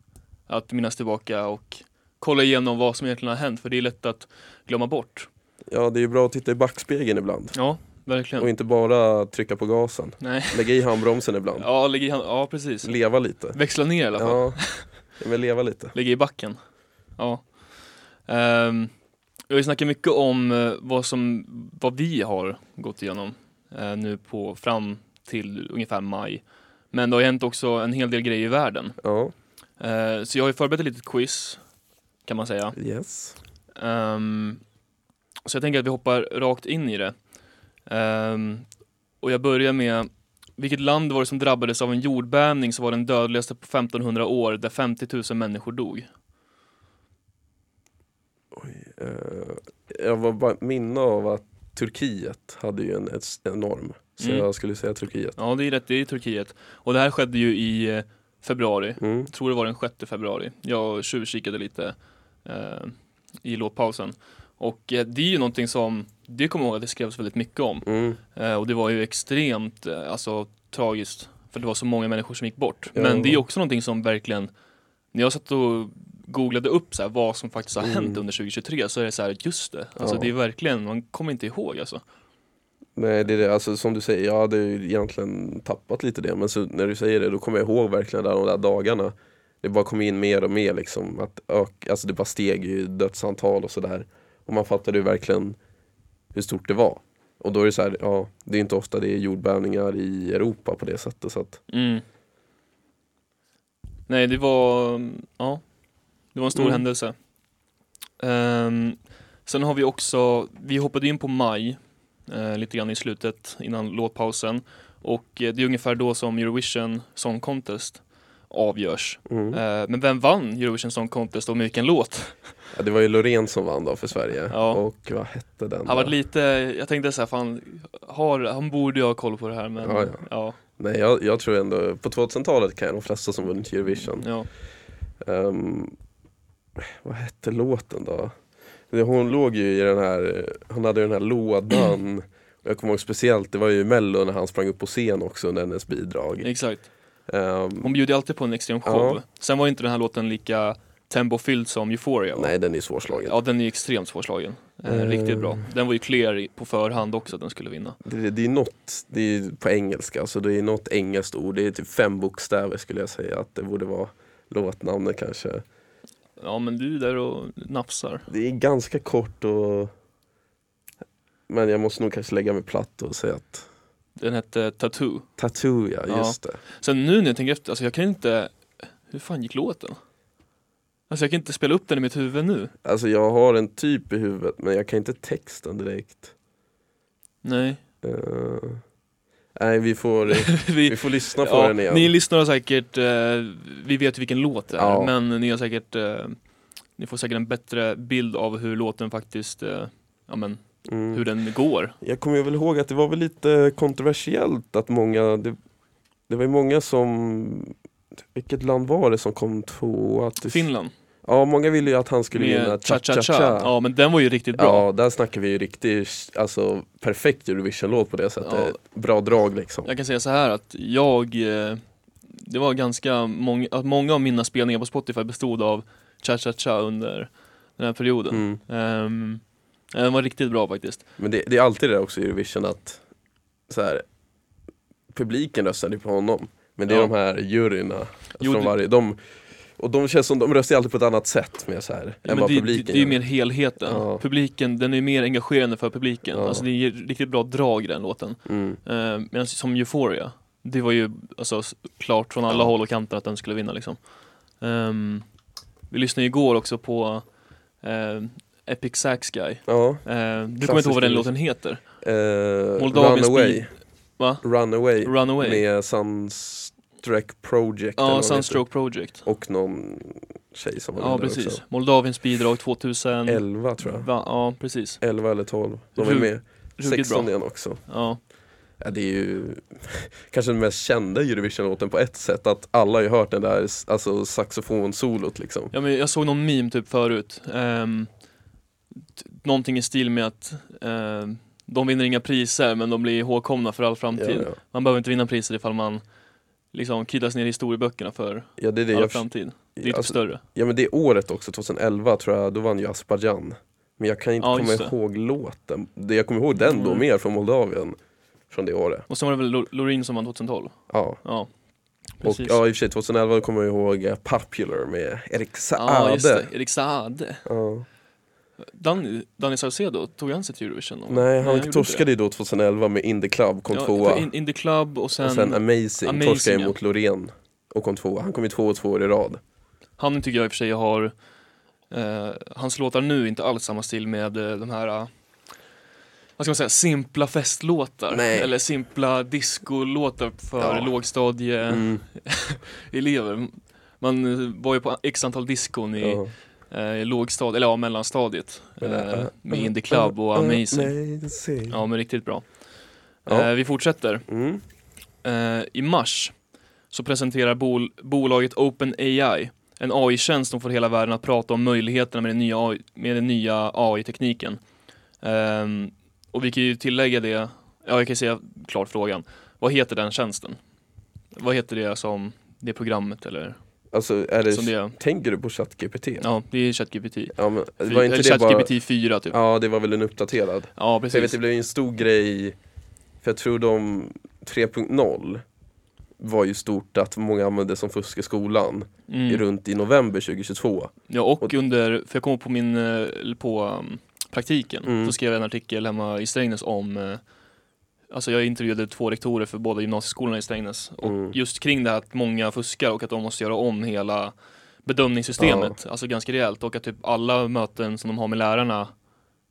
att minnas tillbaka och kolla igenom vad som egentligen har hänt för det är lätt att glömma bort. Ja, det är ju bra att titta i backspegeln ibland. Ja, verkligen. Och inte bara trycka på gasen. Nej. Lägga i handbromsen ibland. Ja, lägg i hand- ja precis. Leva lite. Växla ner i alla fall. Ja, men leva lite. Lägga i backen. Ja. Um, jag har snackat mycket om eh, vad, som, vad vi har gått igenom eh, nu på fram till ungefär maj. Men det har hänt också en hel del grejer i världen. Ja, Eh, så jag har ju förberett ett litet quiz kan man säga. yes. Ehm, så jag tänker att vi hoppar rakt in i det. Ehm, och jag börjar med vilket land var det som drabbades av en jordbävning som var den dödligaste på 1500 år där 50 000 människor dog? Eh, jag var bara minne av att Turkiet hade ju en enorm. Så Mm. jag skulle säga Turkiet. Ja, det är rätt, det är Turkiet. Och det här skedde ju i eh, februari. Mm. Tror det var den 6 februari. Jag tjuvkikade lite i låtpausen. Och eh, det är ju någonting som, det kommer jag ihåg att det skrevs väldigt mycket om. Mm. Eh, och det var ju extremt eh, alltså, tragiskt för det var så många människor som gick bort. Ja. Men det är också någonting som verkligen, när jag satt och googlade upp så här, vad som faktiskt har Mm. hänt under 2023 så är det så här, just det. Alltså Ja. det är verkligen, man kommer inte ihåg alltså. Nej det är det, alltså som du säger, jag hade ju egentligen tappat lite det men så när du säger det då kommer jag ihåg verkligen där, de där dagarna Det bara kom in mer och mer liksom, att ök, alltså det bara steg ju dödsantal och sådär Och man fattade ju verkligen hur stort det var Och då är det så här, ja det är inte ofta det är jordbävningar i Europa på det sättet så att Mm. Nej, det var, ja, det var en stor Mm. händelse. Ehm, sen har vi också, vi hoppade in på maj, eh, lite grann i slutet innan låtpausen. Och eh, det är ungefär då som Eurovision Song Contest avgörs. mm. Eh, men vem vann Eurovision Song Contest och med vilken låt? ja, Det var ju Loreen som vann då för Sverige Ja. och vad hette den Han var lite, jag tänkte så här, fan, har, han borde ju ha koll på det här men Ja, ja. ja, Nej jag, jag tror ändå, på 2000-talet kan jag de flesta som vunnit Eurovision ja. Ehm, vad hette låten då? Hon låg ju i den här, hon hade den här lådan Jag kommer ihåg speciellt, det var ju mello när han sprang upp på scen också under hennes bidrag exakt. Ehm, Hon bjuder ju alltid på en extrem show. Ja. Sen var inte den här låten lika tempofylld som Euphoria va? Nej den är svårslagen Ja den är extremt svårslagen. Eh. Riktigt bra. Den var ju clear på förhand också att den skulle vinna. det, det är något, det är på engelska, så det är något engelskt ord, det är typ fem bokstäver skulle jag säga att det borde vara låtnamnet kanske Ja men du är där och nafsar. Det är ganska kort och Men jag måste nog kanske lägga mig platt och säga att Den hette Tattoo. Tattoo ja, Ja. just det Sen nu när jag tänker efter, alltså jag kan inte, hur fan gick låten? Alltså jag kan inte spela upp den i mitt huvud nu. Alltså jag har en typ i huvudet men jag kan inte texten direkt. Nej. Eh, nej vi får, vi, vi får lyssna på ja, den igen. ni lyssnar har säkert, eh, vi vet vilken låt det är, Ja. men ni har säkert, eh, ni får säkert en bättre bild av hur låten faktiskt, ja men, Mm. hur den går. Jag kommer väl ihåg att det var väl lite kontroversiellt att många, det, det var ju många som, vilket land var det som kom tvåa? Finland. Ja, många ville ju att han skulle vinna Cha-Cha-Cha. Ja men den var ju riktigt bra. Ja, där snackar vi ju riktigt, alltså perfekt Eurovision-låt på det sättet. Ja. Bra drag liksom. Jag kan säga så här att jag, eh, det var ganska många, att många av mina spelningar på Spotify bestod av Cha-Cha-Cha under den här perioden. Mm. Ehm, den var riktigt bra faktiskt. Men det, det är alltid det också i Eurovision att så här, publiken röstade på honom. Men det är Ja. de här juryerna Jo, från det- varje, de, och de känns som, de röstar alltid på ett annat sätt med så här, Ja, än vad det, det, publiken det är ju mer helheten. Ja. Publiken, den är mer engagerande för publiken. Ja. Alltså det ger riktigt bra drag i den låten. Mm. Uh, Medan som Euphoria, det var ju alltså, klart från alla håll och kanter att den skulle vinna liksom. Ehm, vi lyssnade igår också på eh, Epic Sax Guy. Ja, Eh, du kommer inte ihåg vad den låten heter? eh, Moldavisk Runaway. Va? Runaway Runaway? med Sunstruck Project Ja, Sunstroke Project. och någon tjej som var Ja precis, också. Moldaviens bidrag 2000 11 tror jag. Va, Ja precis, 11 eller 12. De är Rug- med. ruggigt 16 bra igen också. Ja, Ja, det är ju kanske den mest kända Eurovision-låten på ett sätt. Att alla har ju hört den där alltså, saxofonsolot liksom. ja men jag såg någon meme typ förut t- Någonting i stil med att ehm, de vinner inga priser men de blir ihågkomna för all Ja, framtid ja. Man behöver inte vinna priser ifall man liksom kiddas ner i historieböckerna för ja, det är det. all Jag, framtid Det är typ alltså, större ja men det året också, 2011 tror jag, då vann ju Azerbajdzjan. Men jag kan inte Ja, komma ihåg låten. Jag kommer ihåg den då Mm. mer från Moldavien. Från det året. Och sen var det väl Lo- Loreen som vann 2012 Ja. Ja, Och precis ja, i och för sig 2011 kommer jag ihåg eh, Popular med Erik Saade. Ja, just det, Erik Saade Ja. Danny, Danny Saucedo, tog han sig till Eurovision? Nej, han inte torskade ju då 2011 med In the Club, kom tvåa. Ja, för in, in the Club och sen, och sen Amazing, Amazing, torskade ja. mot Loreen och kom tvåa. Han kom ju två och två år i rad. han tycker jag i och för sig har eh, Hans låtar nu är inte alls samma stil med eh, de här eh, vad ska man säga, simpla festlåtar Nej. eller simpla discolåtar för Ja. lågstadieelever. Mm. Man var ju på x antal diskon i Ja. Eh, lågstadiet, eller ja mellanstadiet eh, äh, med äh, In the Club och äh, Amazing. Ja men riktigt bra. Eh, vi fortsätter. Mm. Eh, I mars så presenterar bol bolaget OpenAI en AI-tjänst som får hela världen att prata om möjligheterna med den nya, AI, med den nya AI-tekniken. Ehm, och vi kan ju tillägga det, ja jag kan säga klart frågan, vad heter den tjänsten? Vad heter det som, det programmet eller? Alltså, är det, det, tänker du på ChatGPT? ja det är ChatGPT. Ja, men, Fy- var inte bara... ChatGPT 4 typ. Ja, det var väl en uppdaterad. Ja För jag vet, precis. det blev en stor grej, för jag tror de 3.0 var ju stort att många använde som fusk i skolan Mm. runt i november 2022. Ja och Och- under, under, för jag kom på min, eh, på um, praktiken, Mm. så skrev jag en artikel hemma i Strängnäs om eh, Alltså jag intervjuade två rektorer för båda gymnasieskolorna i Strängnäs och Mm. just kring det här att många fuskar och att de måste göra om hela bedömningssystemet, alltså ganska rejält och att typ alla möten som de har med lärarna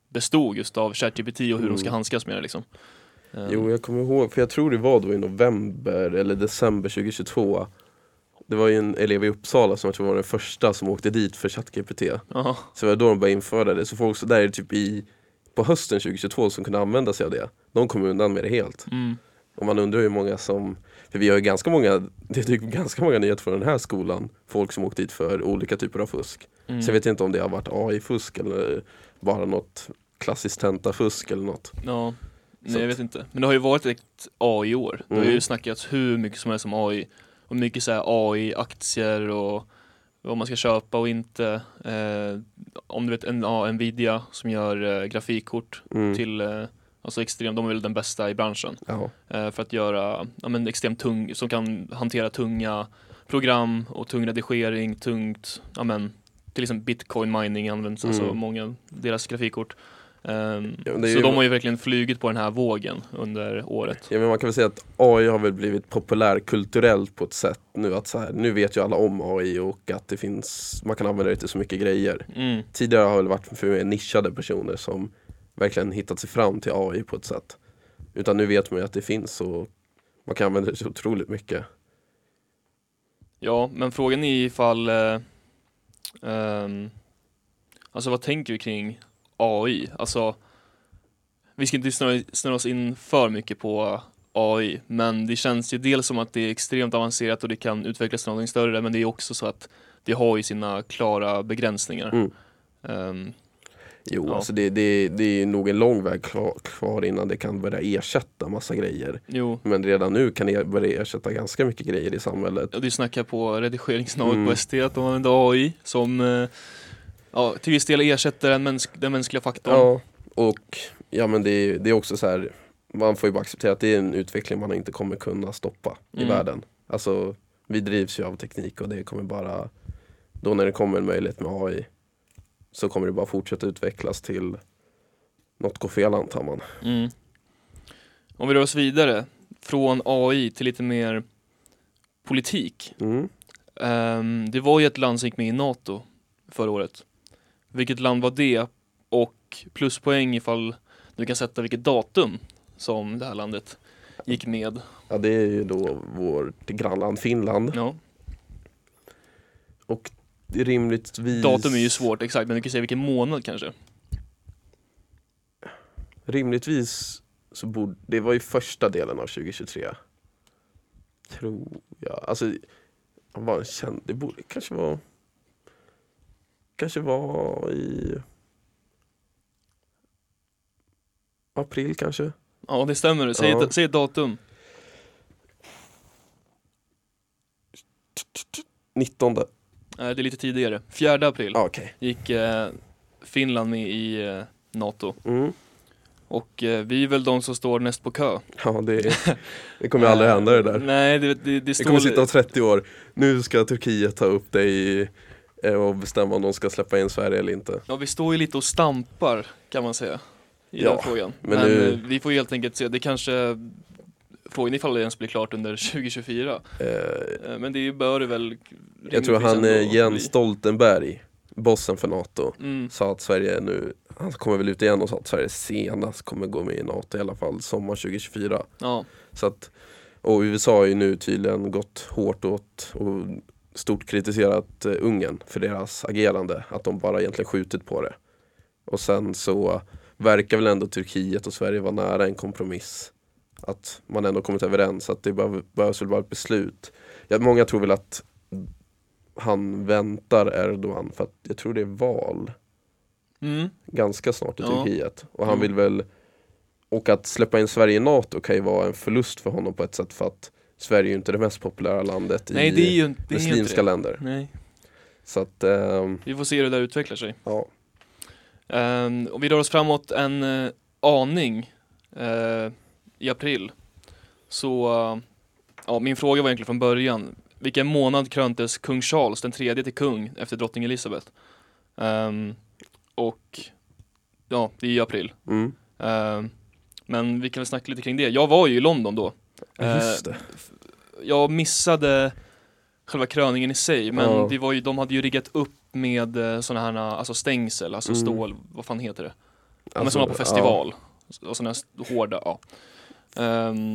bestod just av ChatGPT och hur de ska Mm. handskas med det liksom. Jo, jag kommer ihåg, för jag tror det var då i november eller december 2022. Det var ju en elev i Uppsala som jag tror var den första som åkte dit för ChatGPT. ja. Så det var då de började införa det. Så folk så där är typ i, på hösten 2022 som kunde använda sig av det. De kom undan med det helt. Mm. Och man undrar hur många som, för vi har ju ganska många, det är typ ganska många nyheter från den här skolan. Folk som åkt dit för olika typer av fusk. Mm. Så jag vet inte om det har varit AI-fusk eller bara något klassiskt tentafusk eller något. Ja, Så nej jag att- vet inte. Men det har ju varit ett AI-år. Det har Mm. ju snackats hur mycket som helst om AI. Och mycket så här AI-aktier och vad man ska köpa och inte. Eh, om du vet en, ja, Nvidia som gör eh, grafikkort Mm. till eh, Alltså extremt, de är väl den bästa i branschen. Eh, för att göra, ja men extremt tung, som kan hantera tunga program och tung redigering, tungt, ja men till exempel bitcoin mining används, alltså Mm. många, deras grafikkort. Ehm, Ja, så ju- de har ju verkligen flugit på den här vågen under året. Ja men man kan väl säga att AI har väl blivit populärkulturellt på ett sätt nu att så här, nu vet ju alla om AI och att det finns, man kan använda det till så mycket grejer. Mm. Tidigare har det varit för mer nischade personer som verkligen hittat sig fram till AI på ett sätt. Utan nu vet man ju att det finns och man kan använda det så otroligt mycket. Ja, men frågan är ifall, eh, ehm, alltså vad tänker vi kring AI? Alltså, vi ska inte snöra oss in för mycket på AI, men det känns ju dels som att det är extremt avancerat och det kan utvecklas till någonting större, men det är också så att det har ju sina klara begränsningar. Mm. Ehm, Jo, Ja. alltså det, det, det är nog en lång väg kvar, kvar innan det kan börja ersätta massa grejer. jo, Men redan nu kan det börja ersätta ganska mycket grejer i samhället. och det snackar på redigeringsnavet Mm. på ST att de använder AI som eh, ja, till viss del ersätter den, mäns- den mänskliga faktorn. Ja, och ja men det, är- det är också så här man får ju bara acceptera att det är en utveckling man inte kommer kunna stoppa i Mm. världen. Alltså vi drivs ju av teknik och det kommer bara då när det kommer en möjlighet med AI så kommer det bara fortsätta utvecklas till något går fel antar man. Mm. Om vi rör oss vidare från AI till lite mer politik. Mm. Ehm, det var ju ett land som gick med i NATO förra året. Vilket land var det? Och pluspoäng ifall du kan sätta vilket datum som det här landet gick med. Ja det är ju då vårt grannland Finland Ja, och rimligtvis Datum är ju svårt exakt, men vi kan säga vilken månad kanske. Rimligtvis så borde, det var ju första delen av 2023 Tror jag, alltså han var en känd, det borde kanske vara Kanske var i April kanske? Ja, det stämmer. Säg, Ja. ett, säg ett datum. 19 Eh, det är lite tidigare. 4 april ah, Okej gick eh, Finland med i eh, NATO. mm. Och eh, vi är väl de som står näst på kö. Ja det, det kommer aldrig hända det där Nej, det, det, det Det kommer sitta om 30 år, nu ska Turkiet ta upp dig eh, och bestämma om de ska släppa in Sverige eller inte Ja, vi står ju lite och stampar kan man säga. I Ja, den frågan. men Men, nu- eh, vi får helt enkelt se. Det kanske... Frågan ifall det ens blir klart under 2024. eh, Eh, Men det bör det väl Jag tror han eh, Jens. Stoltenberg, bossen för NATO Mm. sa att Sverige nu, han kommer väl ut igen och sa att Sverige senast kommer gå med i NATO i alla fall sommar 2024 Ja, Så att, och USA har ju nu tydligen gått hårt åt och stort kritiserat eh, Ungern för deras agerande, att de bara egentligen skjutit på det. Och sen så verkar väl ändå Turkiet och Sverige vara nära en kompromiss. Att man ändå kommit överens, att det behöv- behövs väl bara ett beslut. Ja, många tror väl att han väntar Erdogan för att jag tror det är val mm. ganska snart i Ja. Turkiet. Och han Jo. vill väl Och att släppa in Sverige i NATO kan ju vara en förlust för honom på ett sätt för att Sverige är ju inte det mest populära landet Nej, i ju muslimska länder. Nej, Så att, ehm, vi får se hur det där utvecklar sig. ja. Ehm, och vi rör oss framåt en eh, aning eh, i april. Så, eh, ja, min fråga var egentligen från början. Vilken månad kröntes kung Charles den tredje till kung efter drottning Elizabeth? Ehm, och, ja, det är i april. Mm. Men vi kan väl snacka lite kring det. Jag var ju i London då. Ja, Just Eh, det. Jag missade själva kröningen i sig, men Ja. det var ju, de hade ju riggat upp med eh, såna här, alltså stängsel, alltså Mm. stål, vad fan heter det? Ja, men Alltså, sådana på festival. Och sådana hårda, ja. Ja,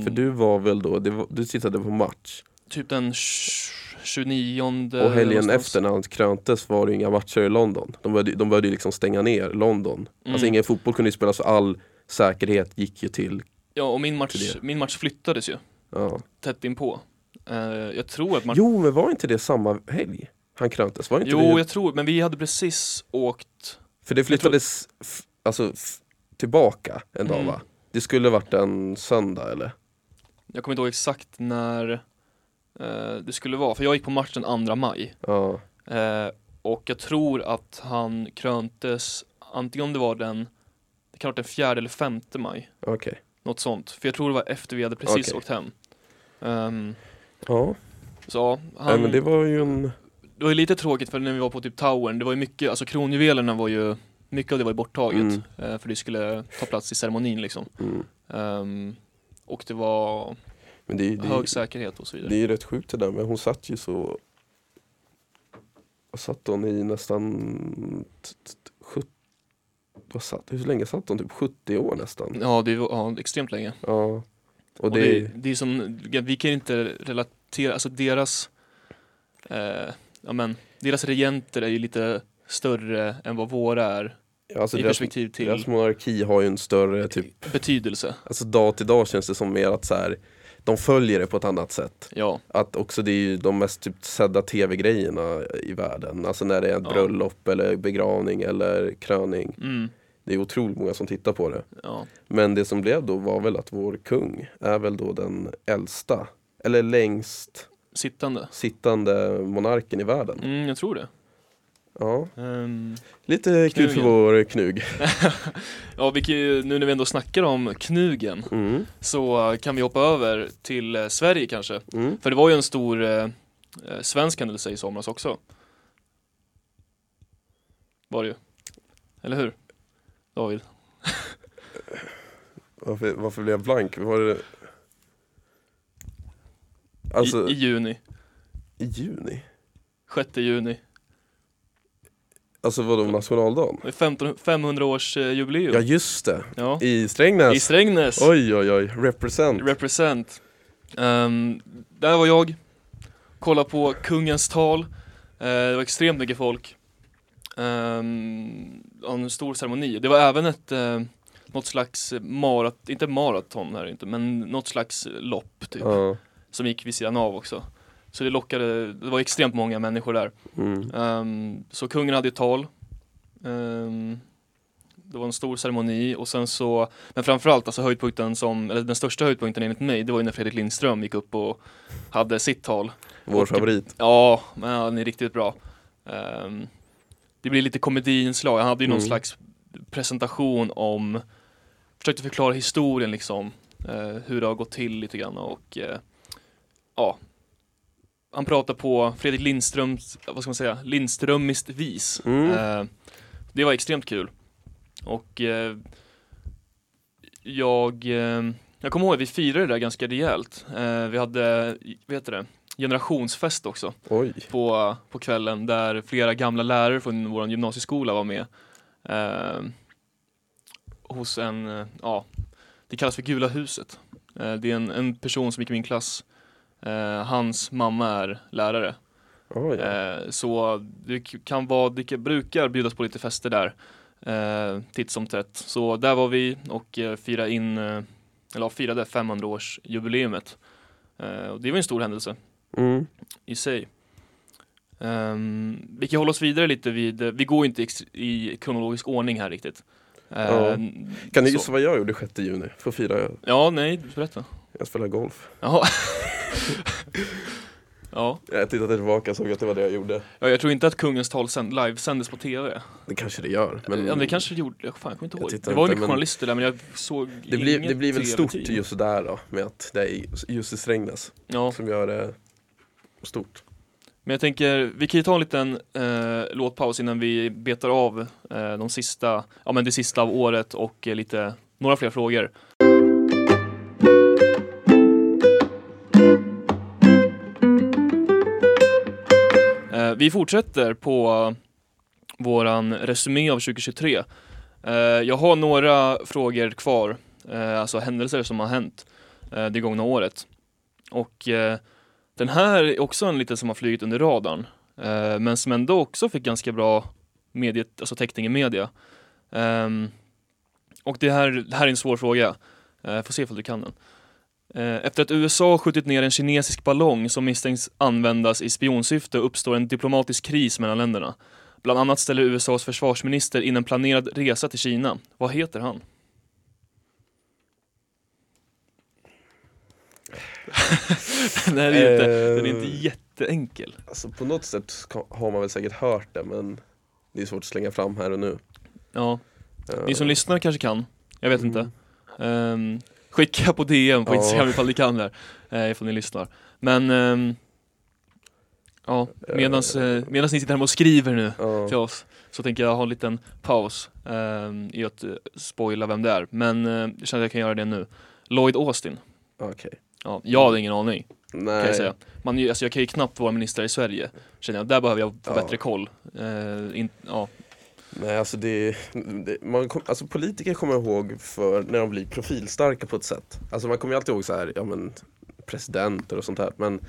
för du var väl då, var, du tittade på match Typ den tj- 29 och helgen efter när han kröntes var det inga matcher i London. De började, de började ju liksom stänga ner London. Alltså Mm. ingen fotboll kunde ju spelas så all säkerhet gick ju till, Ja, och min match, min match flyttades ju ja. tätt inpå. Uh, jag tror att man... Jo men var inte det samma helg han kröntes? Var inte Jo, det, jag tror, men vi hade precis åkt För det flyttades f- alltså, tillbaka en dag Mm. va? Det skulle varit en söndag eller? Jag kommer inte ihåg exakt när eh, det skulle vara, för jag gick på match den 2 maj. Ja, Eh, och jag tror att han kröntes, antingen om det var den, det kan ha varit den 4 eller 5 maj. okej. Något sånt. För jag tror det var efter vi hade precis Okej. åkt hem. Ehm, Ja, så ja, Nej, han, men det var ju en... det var ju lite tråkigt för när vi var på typ Towern, det var ju mycket, alltså kronjuvelerna var ju, mycket av det var ju borttaget. Mm. eh, för det skulle ta plats i ceremonin liksom. Mm. Ehm, och det var Men det, det, hög säkerhet och så vidare. det är ju rätt sjukt det där, men hon satt ju så... Satt hon i nästan... t- t- sjut- Vad satt, hur länge satt hon? Typ 70 år nästan? Ja, det var ja, extremt länge. Ja. Och Och det, det, det är som, vi kan inte relatera, alltså deras, eh, ja men, deras regenter är ju lite större än vad våra är alltså i deras, perspektiv till deras monarki har ju en större typ... betydelse. Alltså dag till dag känns det som mer att så här, de följer det på ett annat sätt. Ja, Att också det är ju de mest typ sedda tv-grejerna i världen. Alltså när det är ett Ja. bröllop eller begravning eller kröning. mm, Det är otroligt många som tittar på det. ja, Men det som blev då var väl att vår kung är väl då den äldsta, eller längst sittande. sittande monarken i världen. Mm, jag tror det. Ja, Ehm, lite kul för vår knug. ja, vi kan ju, nu när vi ändå snackar om knugen Mm. så kan vi hoppa över till eh, Sverige kanske. Mm. För det var ju en stor eh, eh, svensk händelse i somras också. Var det ju. Eller hur? David? Varför, varför blev jag blank? Var det... Alltså, I, I i, juni. juni? 6 juni. Alltså vadå, nationaldagen? Det är 15, 500 års jubileum. Ja just det, Ja. i Strängnäs. I Strängnäs. Oj oj oj, represent. Represent. Um, där var jag. Kolla på kungens tal. Eh, det var extremt mycket folk. Um, en stor ceremoni. Det var även ett eh, något slags maraton, inte maraton här inte, men något slags lopp typ. Ja. Som gick vid sidan av också. Så det lockade, det var extremt många människor där. Mm. Ehm, så kungen hade ett tal. Ehm, det var en stor ceremoni och sen så, men framförallt alltså höjdpunkten som, eller den största höjdpunkten enligt mig, det var ju när Fredrik Lindström gick upp och hade sitt tal. Vår Och- favorit. Ja, men han är riktigt bra. Ehm, det blir lite komediinslag, han hade ju någon Mm. slags presentation om, försökte förklara historien liksom, eh, hur det har gått till lite grann och eh, ja, han pratar på Fredrik Lindströms, vad ska man säga, Lindströmiskt vis. Mm. Eh, det var extremt kul. Och eh, jag, eh, jag kommer ihåg att vi firade det där ganska rejält. Eh, vi hade, vad heter det, generationsfest också Oj. på, på kvällen där flera gamla lärare från vår gymnasieskola var med. Eh, hos en, eh, ja, det kallas för Gula huset. Det är en, en person som gick i min klass. Eh, hans mamma är lärare. Oj. Eh, så det kan vara, det brukar bjudas på lite fester där. Eh, titt som tätt. Så där var vi och eh, firade in, eh, eller ja, firade 500-årsjubileumet. Eh, och det var en stor händelse Mm. i sig. Um, vi kan hålla oss vidare lite vid, vi går inte i kronologisk ordning här riktigt. Eh, Ja. Kan du så- gissa vad jag gjorde 6 juni? För att fira, Ja, nej, berätta. jag spelade golf. Jaha. ja. Jag tittade tillbaka och såg att det var det jag gjorde. ja, jag tror inte att kungens tal sänd, livesändes på tv. Det kanske det gör. Men ja, det kanske det gjorde, jag fan, jag kommer inte ihåg. Det var inte, men- journalister där men jag såg det, blir, det blir väl stort just där då, med att det är just i Strängnäs Ja, som gör det stort. men jag tänker, vi kan ju ta en liten eh, låtpaus innan vi betar av eh, de sista, ja men det sista av året och eh, lite, några fler frågor. Eh, vi fortsätter på våran resumé av 2023. Eh, jag har några frågor kvar, eh, alltså händelser som har hänt eh, det gångna året. Och eh, den här är också en liten som har flugit under radarn, eh, men som ändå också fick ganska bra mediet, alltså täckning i media. Ehm, och det här, det här är en svår fråga, eh, får se ifall du kan den. Eh, Efter att USA skjutit ner en kinesisk ballong som misstänks användas i spionsyfte uppstår en diplomatisk kris mellan länderna. Bland annat ställer USAs försvarsminister in en planerad resa till Kina. Vad heter han? den här är inte, den är inte Eh, jätteenkel. Alltså på något sätt har man väl säkert hört det men det är svårt att slänga fram här och nu. Ja, Eh, ni som lyssnar kanske kan. Jag vet inte. mm. Ehm, skicka på DM på Ja. Instagram ifall ni kan där. Uh, ifall ni lyssnar. Men um, ja, medans, uh, medans ni sitter hemma och skriver nu Ja. till oss så tänker jag ha en liten paus ehm, i att eh, spoila vem det är. Men uh, jag känner att jag kan göra det nu. Lloyd Austin. Okej. Ja, jag hade ingen aning Nej. kan jag säga. Man, alltså, jag kan ju knappt vara minister i Sverige. Känner jag. Där behöver jag få Ja. bättre koll. Eh, in, ja. Nej alltså det, det man kom, alltså politiker kommer jag ihåg för när de blir profilstarka på ett sätt. Alltså man kommer ju alltid ihåg så här, ja men presidenter och sånt här men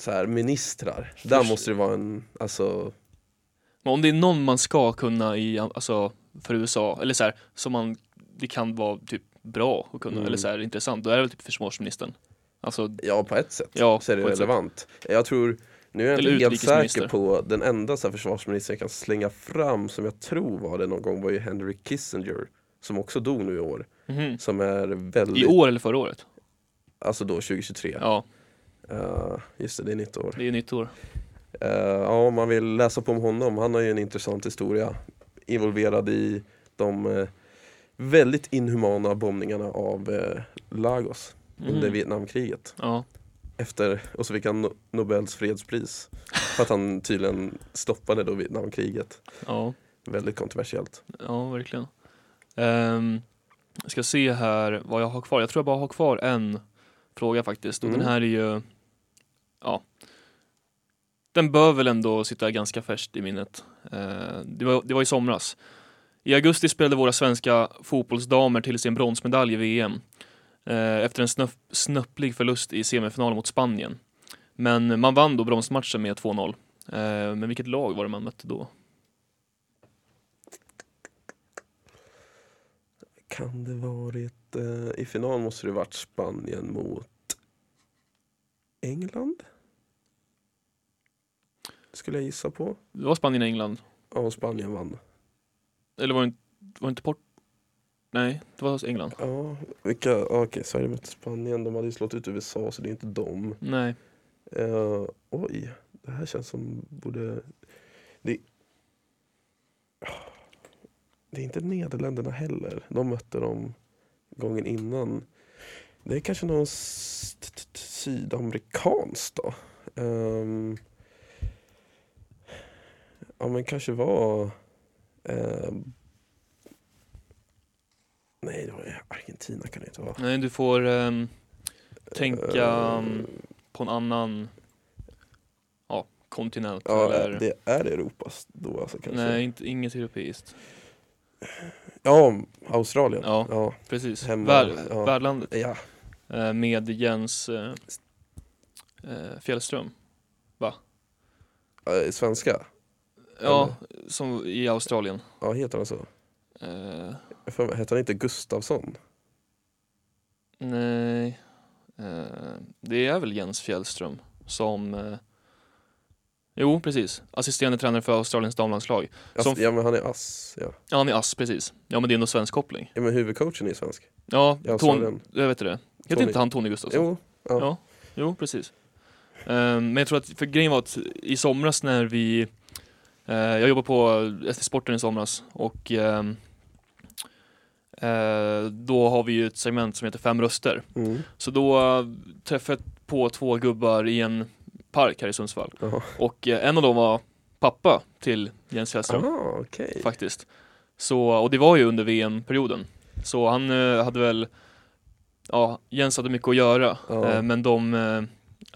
så här ministrar, där Först- måste det vara en, alltså Men om det är någon man ska kunna i, alltså för USA, eller så här, som man, det kan vara typ bra att kunna, Mm. eller så här intressant, då är det väl typ försvarsministern. Alltså, ja på ett sätt Ja, så är det relevant. Jag tror, nu är jag inte helt säker på den enda så här, försvarsministern jag kan slänga fram som jag tror var det någon gång var ju Henry Kissinger som också dog nu i år. mhm. Som är väldigt, i år eller förra året? alltså då 2023. Ja, Eh, just det, det är nytt år. det är nytt år. Eh, ja, om man vill läsa på om honom, han har ju en intressant historia involverad i de eh, väldigt inhumana bombningarna av Lagos under Mhm. Vietnamkriget. Ja, Efter, och så fick han no- Nobels fredspris för att han tydligen stoppade då Vietnamkriget. ja, Väldigt kontroversiellt. ja, verkligen. Um, jag ska se här vad jag har kvar. Jag tror jag bara har kvar en fråga faktiskt. Och Mm. den här är ju, ja, den bör väl ändå sitta ganska färskt i minnet. Eh, det, var, det var i somras. I augusti spelade våra svenska fotbollsdamer till sin bronsmedalj i VM. Eh, efter en snöpp, snöpplig förlust i semifinalen mot Spanien. Men man vann då bronsmatchen med 2-0. Eh, men vilket lag var det man mötte då? Kan det varit, eh, i final måste det varit Spanien mot England? Skulle jag gissa på. Det var Spanien-England. Ja, Spanien vann. Eller var det inte, var det inte Port... Nej, det var England. Ja, vilka, okej, Sverige mötte Spanien. De hade ju slått ut USA så det är inte dem. Nej. Eh, oj, det här känns som borde... Det, det är inte Nederländerna heller. De mötte dem gången innan. Det är kanske någon s- t- t- sydamerikanskt då. Ehm, ja men kanske var... ehm, nej, det var Argentina kan det inte vara. Nej, du får ehm, tänka um, på en annan ja, kontinent. Ja, eller... det är Europas då alltså kanske. Nej, inte, inget europeiskt. Ja, Australien. Ja. ja. Precis. Hemma, Vär, ja. Värdlandet. Ja, Eh, med Jens eh, eh, Fjällström. eh, svenska. Ja, som i Australien. Ja, heter han så? Eh, Heter han inte Gustavsson? nej, eh, det är väl Jens Fjällström som eh, Jo, precis. Assisterande tränare för Australiens damlandslag. Som- Ja, men han är ass. Ja. Ja, han är ass, precis. Ja, men det är ändå svensk koppling. ja, men huvudcoachen är svensk. Ja, I Ton, Australien. jag vet det. Heter Tony. inte han Tony Gustafsson? Jo, ja. Ja, jo precis. Ehm, men jag tror att, för grejen var att i somras när vi, eh, jag jobbade på ST Sporten i somras och ehm, eh, då har vi ju ett segment som heter Fem röster. Mm. Så då eh, träffade jag på två gubbar i en park här i Sundsvall Jaha. och eh, en av dem var pappa till Jens Fjällström Ah, okej. faktiskt. Så, och det var ju under VM-perioden. Så han eh, hade väl, ja, Jens hade mycket att göra, eh, men de eh,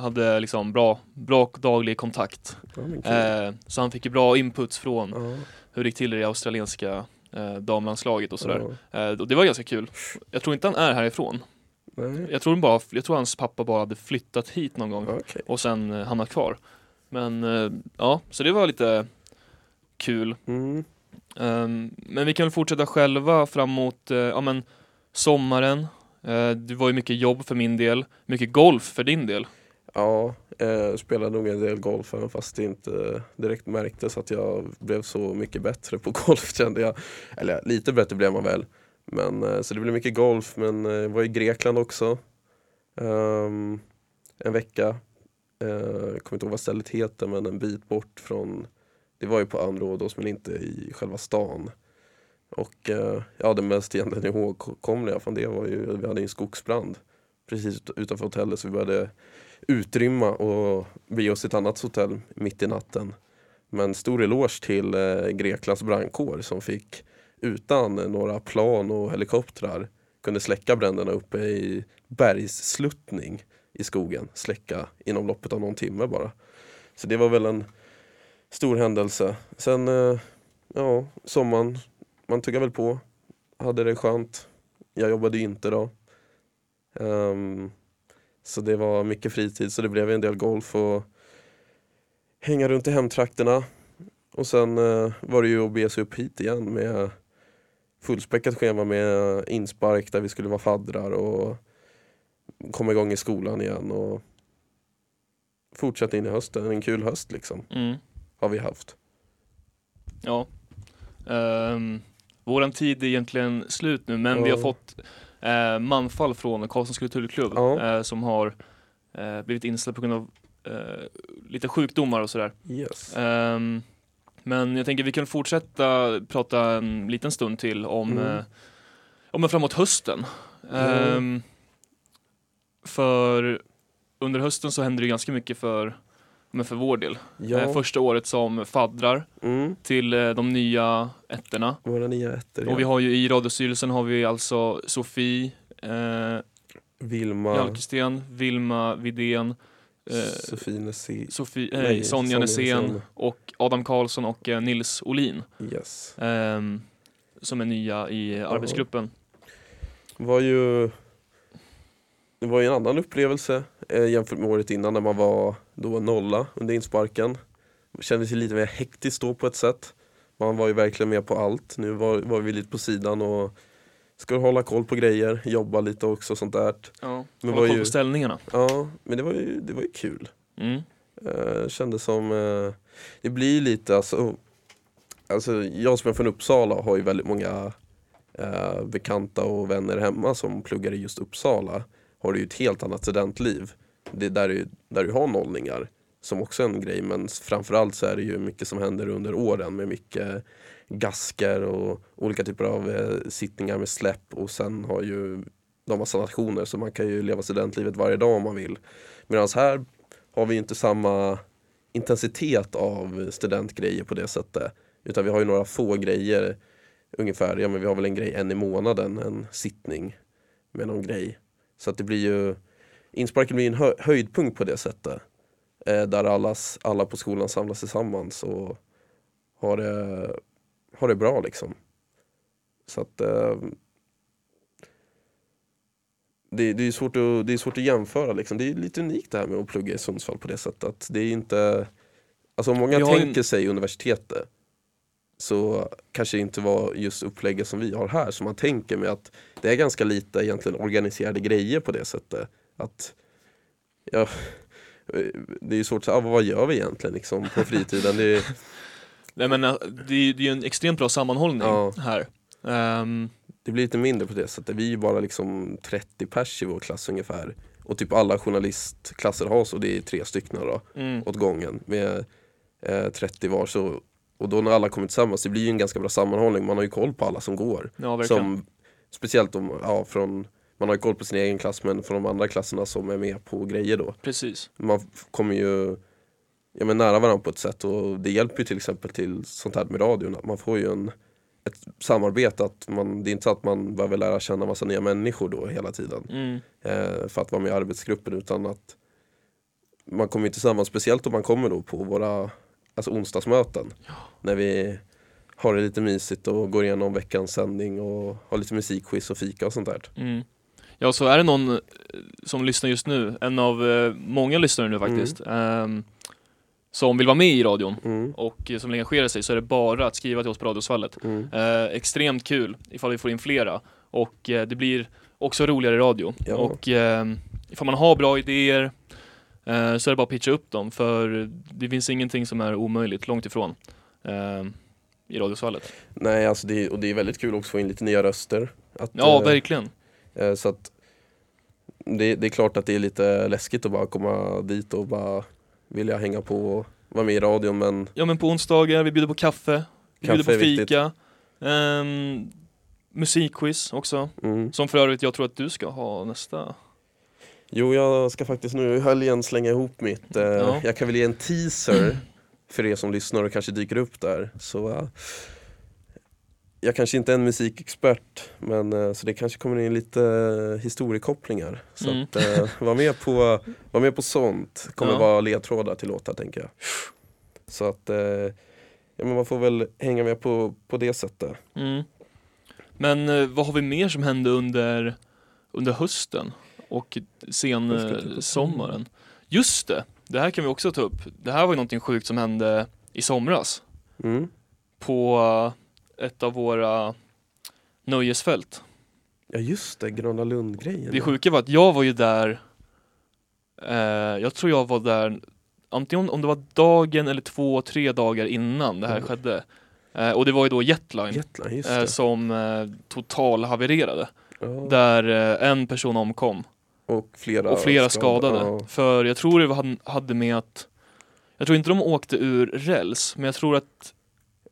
hade liksom bra, bra daglig kontakt. Kul. Eh, så han fick ju bra inputs från hur det gick till i det australienska eh, damlandslaget och sådär. ja. Eh, och det var ganska kul. Jag tror inte han är härifrån. Nej, Jag tror, bara, jag tror hans pappa bara hade flyttat hit någon gång okej. och sen eh, hamnat kvar. Men eh, ja, så det var lite kul. Mm. Ehm, men vi kan väl fortsätta själva framåt, uh, ja men sommaren. Eh, det var ju mycket jobb för min del, mycket golf för din del. Ja, eh, spelade nog en del golf även fast det inte direkt märktes att jag blev så mycket bättre på golf kände jag. Eller lite bättre blev man väl. Men, eh, så det blev mycket golf men eh, jag var i Grekland också. Um, en vecka. Eh, jag kommer inte ihåg vad stället heter men en bit bort från Det var ju på Androdos men inte i själva stan. Och uh, ja, det mest egentligen ihågkomliga från det var ju vi hade en skogsbrand precis utanför hotellet så vi började utrymma och bege oss till ett annat hotell mitt i natten. Men stor eloge till eh, Greklands brandkår som fick utan några plan och helikoptrar kunde släcka bränderna uppe i bergssluttning i skogen. Släcka inom loppet av någon timme bara. Så det var väl en stor händelse. Sen, eh, ja, sommaren, man tuggade väl på. Hade det skönt. Jag jobbade ju inte då. Um, så det var mycket fritid så det blev en del golf och hänga runt i hemtrakterna. Och sen eh, var det ju att bege sig upp hit igen med fullspäckat schema med inspark där vi skulle vara faddrar och komma igång i skolan igen och fortsätta in i hösten. En kul höst liksom Mm. har vi haft. Ja. Um, våran tid är egentligen slut nu men vi har Ja. fått eh, manfall från Karlssons kulturklubb Ja. eh, som har eh, blivit inställd på grund av eh, lite sjukdomar och sådär. Yes. Ehm, men jag tänker vi kan fortsätta prata en liten stund till om, Mm. eh, om framåt hösten. Ehm, för under hösten så händer det ganska mycket för, men för vår del. Eh, Ja, första året som faddrar mm. till eh, de nya ettorna. våra nya ettor. Och vi ja. har ju i radiostyrelsen har vi alltså Sofie eh, Vilma, Jalkesten, Vilma Vidén, eh, Sofie Nessé. Sofie, nej, Nej, Sonja Nässén. och Adam Karlsson och eh, Nils Olin Yes. ehm, som är nya i arbetsgruppen. var ju det var ju en annan upplevelse eh, jämfört med året innan när man var då nolla under insparken. Det kändes ju lite mer hektiskt då på ett sätt. Man var ju verkligen med på allt. Nu var, var vi lite på sidan och skulle hålla koll på grejer, jobba lite också och sånt där. Ja, Men hålla koll ju- på ställningarna. Ja, men det var ju, det var ju kul. Mm. Eh, kändes som, eh, det blir lite alltså, alltså jag som är från Uppsala har ju väldigt många eh, bekanta och vänner hemma som pluggar i just Uppsala. Har ju ett helt annat studentliv. Det är där, du- där du har nollningar som också är en grej men framförallt så är det ju mycket som händer under åren med mycket gasker och olika typer av eh, sittningar med släpp och sen har ju de massa nationer så man kan ju leva studentlivet varje dag om man vill. Medan här har vi inte samma intensitet av studentgrejer på det sättet. Utan vi har ju några få grejer ungefär, ja men vi har väl en grej en i månaden, en sittning med någon grej. Så att det blir ju, insparken blir en hö höjdpunkt på det sättet. Eh, där allas, alla på skolan samlas tillsammans och har det, har det bra liksom. Så att eh, det, det, är svårt att, det är svårt att jämföra liksom. Det är lite unikt det här med att plugga i Sundsvall på det sättet. Att det är inte, alltså många tänker en- sig universitetet så kanske det inte var just upplägget som vi har här som man tänker med att det är ganska lite egentligen organiserade grejer på det sättet. Att, ja, det är ju svårt att säga, ah, vad gör vi egentligen liksom på fritiden? Det är, Nej men äh, det är det är en extremt bra sammanhållning Ja. här. Ehm, det blir lite mindre på det sättet. Vi är ju bara liksom 30 pers i vår klass ungefär. Och typ alla journalistklasser har så, det är tre stycken då. mm, åt gången med eh, 30 var. Så, och då när alla kommer tillsammans, det blir ju en ganska bra sammanhållning. Man har ju koll på alla som går. ja. Som, speciellt om, ja, från, man har ju koll på sin egen klass men från de andra klasserna som är med på grejer då. Precis. Man kommer ju ja, men nära varandra på ett sätt och det hjälper ju till exempel till sånt här med radion. Att man får ju en, ett samarbete, att man, det är inte så att man behöver lära känna massa nya människor då hela tiden Mm, eh, för att vara med i arbetsgruppen utan att man kommer ju tillsammans, speciellt om man kommer då på våra alltså onsdagsmöten när vi har det lite mysigt och går igenom veckans sändning och har lite musikquiz och fika och sånt där. mm. Ja, så är det någon eh, som lyssnar just nu, en av eh, många lyssnare nu faktiskt, ehm, som vill vara med i radion Mm. och eh, som vill engagera sig så är det bara att skriva till oss på Radiosvallet. Mm. Eh, extremt kul ifall vi får in flera och det blir också roligare radio. Ja. Och eh, ifall man har bra idéer så är det bara att pitcha upp dem för det finns ingenting som är omöjligt, långt ifrån. Eh, I Radiosvallet. Nej, alltså det, och det är väldigt kul också att få in lite nya röster. Att, Ja, eh, verkligen. eh, så att det, det är klart att det är lite läskigt att bara komma dit och bara vilja hänga på och vara med i radion men Ja men på onsdagar, vi bjuder på kaffe, vi Kaffe bjuder är på fika, ehm, musikquiz också. mm. Som för övrigt jag tror att du ska ha nästa. Jo, jag ska faktiskt nu i helgen slänga ihop mitt. Eh, Ja. Jag kan väl ge en teaser för er som lyssnar och kanske dyker upp där. Så, eh, jag kanske inte är en musikexpert, men eh, så det kanske kommer in lite eh, historiekopplingar. Så Mm. att, eh, var, med på, var med på sånt. kommer Ja. vara ledtrådar till låtar tänker jag. Så att eh, ja, men man får väl hänga med på, på det sättet. Mm. Men vad har vi mer som hände under, under hösten och sen Jag ska eh? Just det, det här kan vi också ta upp. Det här var ju någonting sjukt som hände i somras Mm. på ett av våra nöjesfält. Ja just det, Gröna Lund-grejen. Det sjuka var att jag var ju där, eh, jag tror jag var där antingen om det var dagen eller två, tre dagar innan det här Mm. skedde. Eh, och det var ju då Jetline Jetline, eh, som eh, total havererade. Ja. Där eh, en person omkom Och flera, och flera skadade. skadade. Ja. För jag tror det hade med att jag tror inte de åkte ur räls, men jag tror att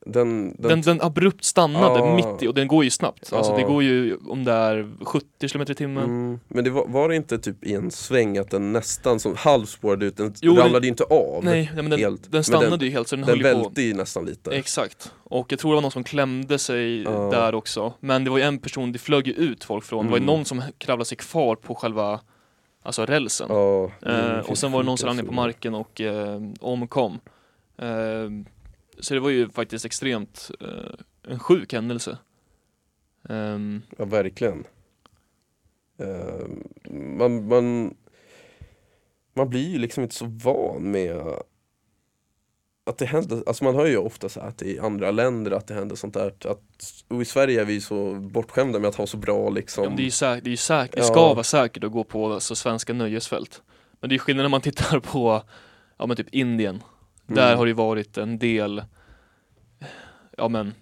Den, den, den, den abrupt stannade Ja. mitt i, och den går ju snabbt. Alltså det går ju om det är 70 km i timmen. mm, men det var, var det inte typ i en sväng att den nästan som halvspårade ut, den Jo, ramlade ju inte av. Nej, nej men den, helt. den Men stannade den- ju helt så den, Den höll på. välte ju nästan lite. Exakt. Och jag tror det var någon som klämde sig Ja. där också. Men det var ju en person, det flög ju ut folk från. Det var ju Mm. någon som kravlade sig kvar på själva Alltså rälsen. Det är Eh, och sen var det någon som sjukt landade på marken och eh, omkom. Eh, så det var ju faktiskt extremt eh, en sjuk händelse. Ehm, Ja verkligen. Eh, man, man, man blir ju liksom inte så van med att det händer, alltså man hör ju ofta så att i andra länder att det händer sånt där. Att, och i Sverige är vi så bortskämda med att ha så bra liksom. Ja, det är ju säkert, det, är säkert, det Ja. ska vara säkert att gå på alltså, svenska nöjesfält. Men det är skillnad när man tittar på, ja men typ Indien. Där Mm. har det varit en del, ja men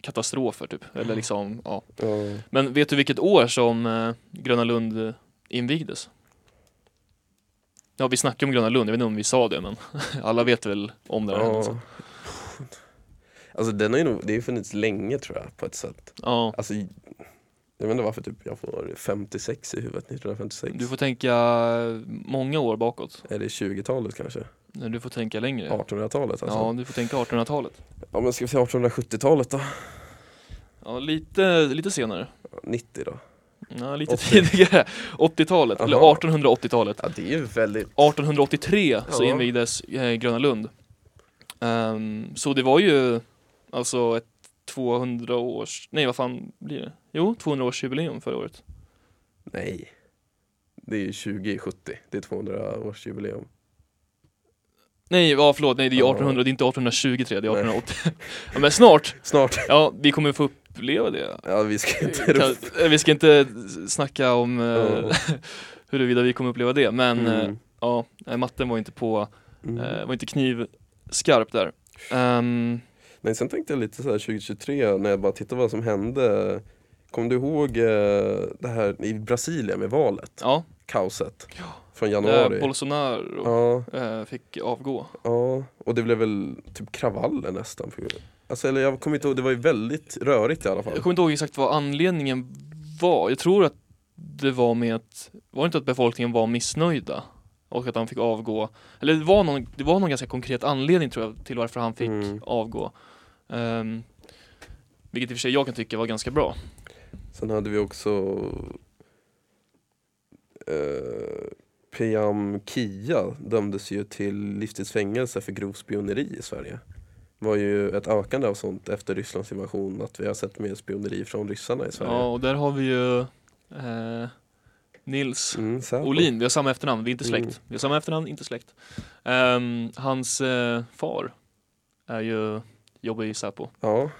katastrofer typ. Eller liksom, ja. Ja. Men vet du vilket år som eh, Gröna Lund eh, invigdes? Ja, vi snackade om Gröna Lund, jag vet inte om vi sa det men alla vet väl om det här händelsen. Ja. Alltså den har ju nog, det har ju funnits länge tror jag på ett sätt. Ja, Alltså, jag vet inte varför typ jag får 56 i huvudet, 1956. du får tänka många år bakåt. Är det 20-talet kanske? Du får tänka längre. 1800-talet alltså? Ja, du får tänka 1800-talet. Ja men ska vi säga 1870-talet då? Ja, lite, lite senare. 90 då? Ja, lite 80. tidigare. 80-talet, eller Aha. 1880-talet. Ja det är ju väldigt 1883 så invigdes eh, Gröna Lund. Ehm, så det var ju alltså ett 200 års, nej vad fan blir det? Jo, 200 års jubileum förra året. Nej Det är ju 2070, det är 200 års jubileum Nej, ja förlåt, nej det är Ja. 1800, det är inte 1823, det är Nej. 1880. ja, men snart, Snart, ja vi kommer få uppleva det. ja vi ska inte Kan, eh, vi ska inte snacka om Ja. huruvida vi kommer uppleva det, men eh, mm. ja, matten var inte på, Mm. var inte knivskarp där. Ehm, Men sen tänkte jag lite så här 2023 när jag bara tittade vad som hände Kommer du ihåg eh, det här i Brasilien med valet? ja, Kaoset från eh, januari Bolsonaro Ja, eh, fick avgå. ja, och det blev väl typ kravaller nästan Alltså eller jag kommer inte ihåg, det var ju väldigt rörigt i alla fall Jag kommer inte ihåg exakt vad anledningen var. Jag tror att det var med att, var det inte att befolkningen var missnöjda? Och att han fick avgå. Eller det var någon, det var någon ganska konkret anledning tror jag till varför han fick Mm. avgå. Um, vilket i och för sig jag kan tycka var ganska bra. Sen hade vi också eh, Priam Kia dömdes ju till livstidsfängelse för grov spioneri i Sverige. Det var ju ett ökande av sånt efter Rysslands invasion att vi har sett mer spioneri från ryssarna i Sverige. Ja, och där har vi ju eh, Nils Mm. Olin, vi har samma efternamn, vi är inte släkt. Mm. Vi har samma efternamn, inte släkt. Ehm, hans eh, far är ju, jobbar i Säpo. Ja,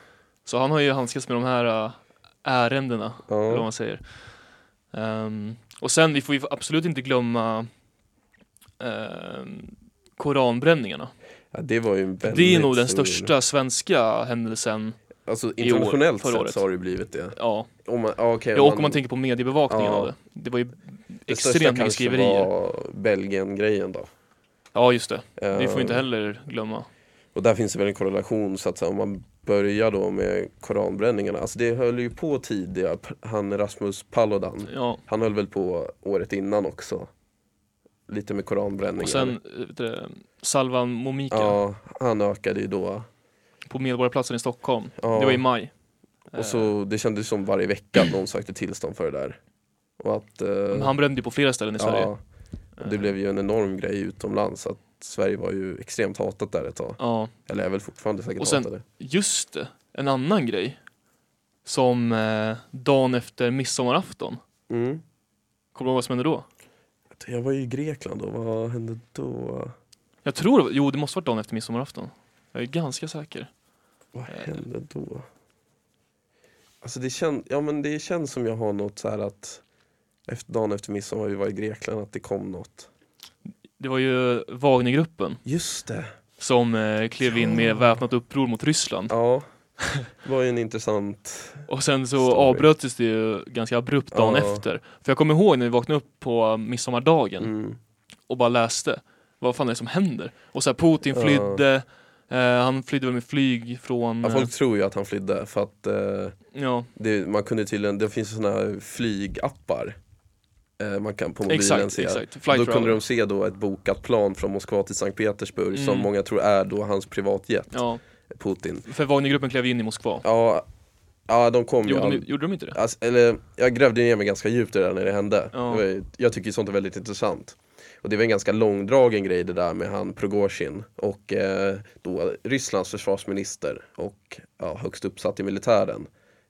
Så han har ju handskats med de här äh, ärendena, eller vad ja. man säger. Ehm, och sen, vi får ju absolut inte glömma ehm, koranbränningarna. ja, det var ju en väldigt Det är nog den största svenska händelsen, Alltså år, internationellt förra sett så har det ju blivit det. ja. Om man, ja, okej, ja och om man tänker på mediebevakningen Ja. av det. Det var ju det största extremt mycket kanske skriverier. var Belgien-grejen då. Ja, just det. Det får vi inte heller glömma. Och där finns det väl en korrelation så att säga, om man börjar då med koranbränningarna. Alltså det höll ju på tidigare, han Rasmus Paludan. Ja. Han höll väl på året innan också. Lite med koranbränningar. Och sen, du, Salvan Momika Ja, han ökade ju då. på Medborgarplatsen i Stockholm. Ja. Det var i maj. Och så, det kändes som varje vecka någon sökte tillstånd för det där. Och att... eh, Han brände ju på flera ställen i Sverige. ja, och det blev ju en enorm grej utomlands. Att Sverige var ju extremt hatat där ett tag. Ja. Eller är väl fortfarande säkert Och sen- hatade. Just det, en annan grej. Som eh, dagen efter midsommarafton. Mm. Kommer du ihåg vad som hände då? Jag var ju i Grekland då, vad hände då? Jag tror, jo det måste varit dagen efter midsommarafton. Jag är ganska säker. Vad Eh. hände då? Alltså det, kän, ja, men det känns som jag har något så här att efter, dagen efter midsommar vi var i Grekland att det kom något. Det var ju Wagnergruppen Just det! som eh, klev in med väpnat uppror mot Ryssland. Ja, det var ju en intressant... Och sen så Story. avbröts det ju ganska abrupt dagen Ja. efter. För jag kommer ihåg när vi vaknade upp på midsommardagen Mm. och bara läste. Vad fan är det som händer? Och så här, Putin Ja. flydde, eh, han flydde väl med flyg från... Ja, eh, folk tror ju att han flydde för att eh, ja, det, man kunde tydligen, det finns sådana här flygappar eh, man kan på mobilen exakt, se. exakt. Då kunde de se då ett bokat plan från Moskva till Sankt Petersburg som Mm. många tror är då hans privatjet, Ja, Putin. för Wagnergruppen klev in i Moskva. Ja, ja de kom ju Gjorde, all... de, gjorde de inte det? Alltså, eller, jag grävde ner mig ganska djupt i det där när det hände. Ja. Ju- jag tycker sånt är väldigt intressant. Och det var en ganska långdragen grej det där med han Prigozjin och eh, då Rysslands försvarsminister och ja, högst uppsatt i militären,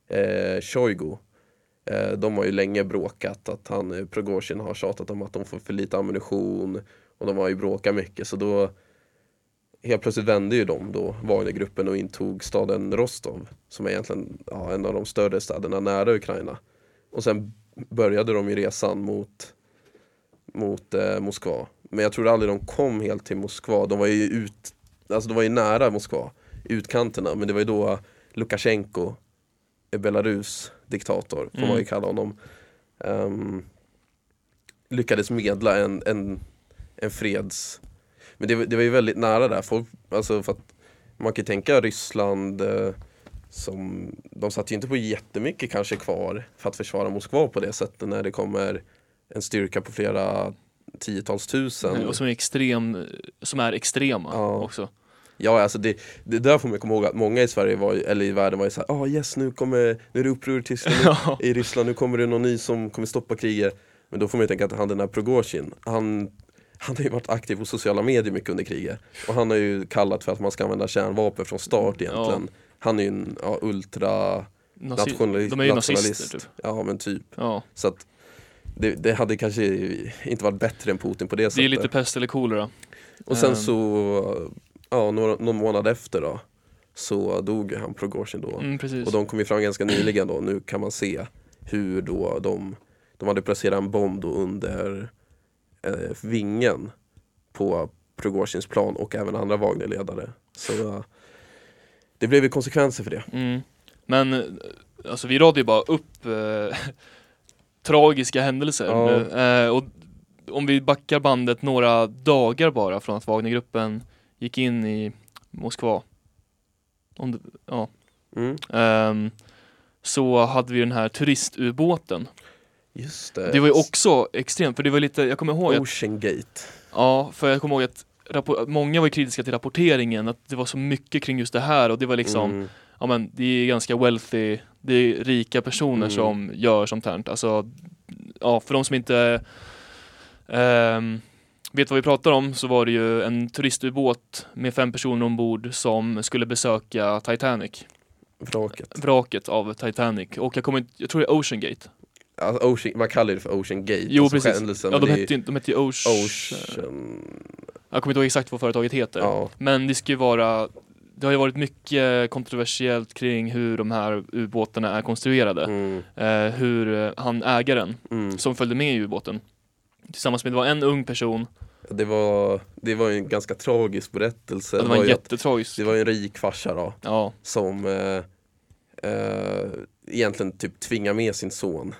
eh, Shoigu. Eh, de har ju länge bråkat att han, eh, Prigozjin har tjatat om att de får för lite ammunition och de har ju bråkat mycket så då helt plötsligt vände ju de då Wagnergruppen och intog staden Rostov som är egentligen ja, en av de större städerna nära Ukraina. Och sen började de ju resan mot, mot eh, Moskva. Men jag tror aldrig de kom helt till Moskva. De var ju ut, alltså de var ju nära Moskva, utkanterna. Men det var ju då Lukasjenko, Belarus diktator, får man ju Mm. kalla honom, ehm, lyckades medla en, en, en freds... Men det, var- det var ju väldigt nära där. Folk, alltså för att man kan ju tänka Ryssland eh, som, de satt ju inte på jättemycket kanske kvar för att försvara Moskva på det sättet när det kommer en styrka på flera tiotals tusen. Och som är extrem, som är extrema Ja. också. Ja, alltså det, det där får man komma ihåg att många i Sverige var, eller i världen var ju såhär, ah yes nu kommer, nu är det uppror i Tyskland, Ja. i Ryssland, nu kommer det någon ny som kommer stoppa kriget. Men då får man ju tänka att han den här Prigozjin, han, han har ju varit aktiv på sociala medier mycket under kriget. Och han har ju kallat för att man ska använda kärnvapen från start egentligen. Han är ju en ja, ultra Nazi- nationali- de är ju nationalist. nazister typ. Ja men typ. Ja. Så att det, det hade kanske inte varit bättre än Putin på det sättet. Det är lite pest eller kolera. Och sen Ehm. så, ja några, någon månad efter då Så dog han Prigozjin då Mm. Och de kom ju fram ganska nyligen då, nu kan man se hur då de De hade placerat en bomb då under eh, vingen På Prigozjins plan och även andra Wagnerledare Så det blev ju konsekvenser för det Mm. Men eh, alltså vi radade ju bara upp eh, tragiska händelser. Ja. Eh, och om vi backar bandet några dagar bara från att Wagnergruppen gick in i Moskva. Om det, ja. mm. Ehm, så hade vi den här turistubåten. Just det Det var ju också extremt, för det var lite, jag kommer ihåg att, Ocean Gate ja, för jag kommer ihåg att rappo- många var kritiska till rapporteringen, att det var så mycket kring just det här och det var liksom mm. ja men det är ganska wealthy, det är rika personer Mm. som gör sånt här. Alltså, ja för de som inte ehm, vet vad vi pratar om? Så var det ju en turistubåt med fem personer ombord som skulle besöka Titanic, Vraket. Vraket av Titanic. Och jag kommer inte, jag tror det är Ocean Gate. alltså, Ocean, Man kallar det för? Ocean Gate? Jo alltså precis, händelsen, ja de hette, ju- de hette ju Ocean, Ocean jag kommer inte ihåg exakt vad företaget heter. Ja, Men det ska ju vara, det har ju varit mycket kontroversiellt kring hur de här ubåtarna är konstruerade. mm, eh, hur eh, han ägaren mm. som följde med i ubåten tillsammans med, det var en ung person, Det var, det var en ganska tragisk berättelse. det var en jättetragisk, det var en rik farsa då, ja, som eh, eh, egentligen typ tvingar med sin son.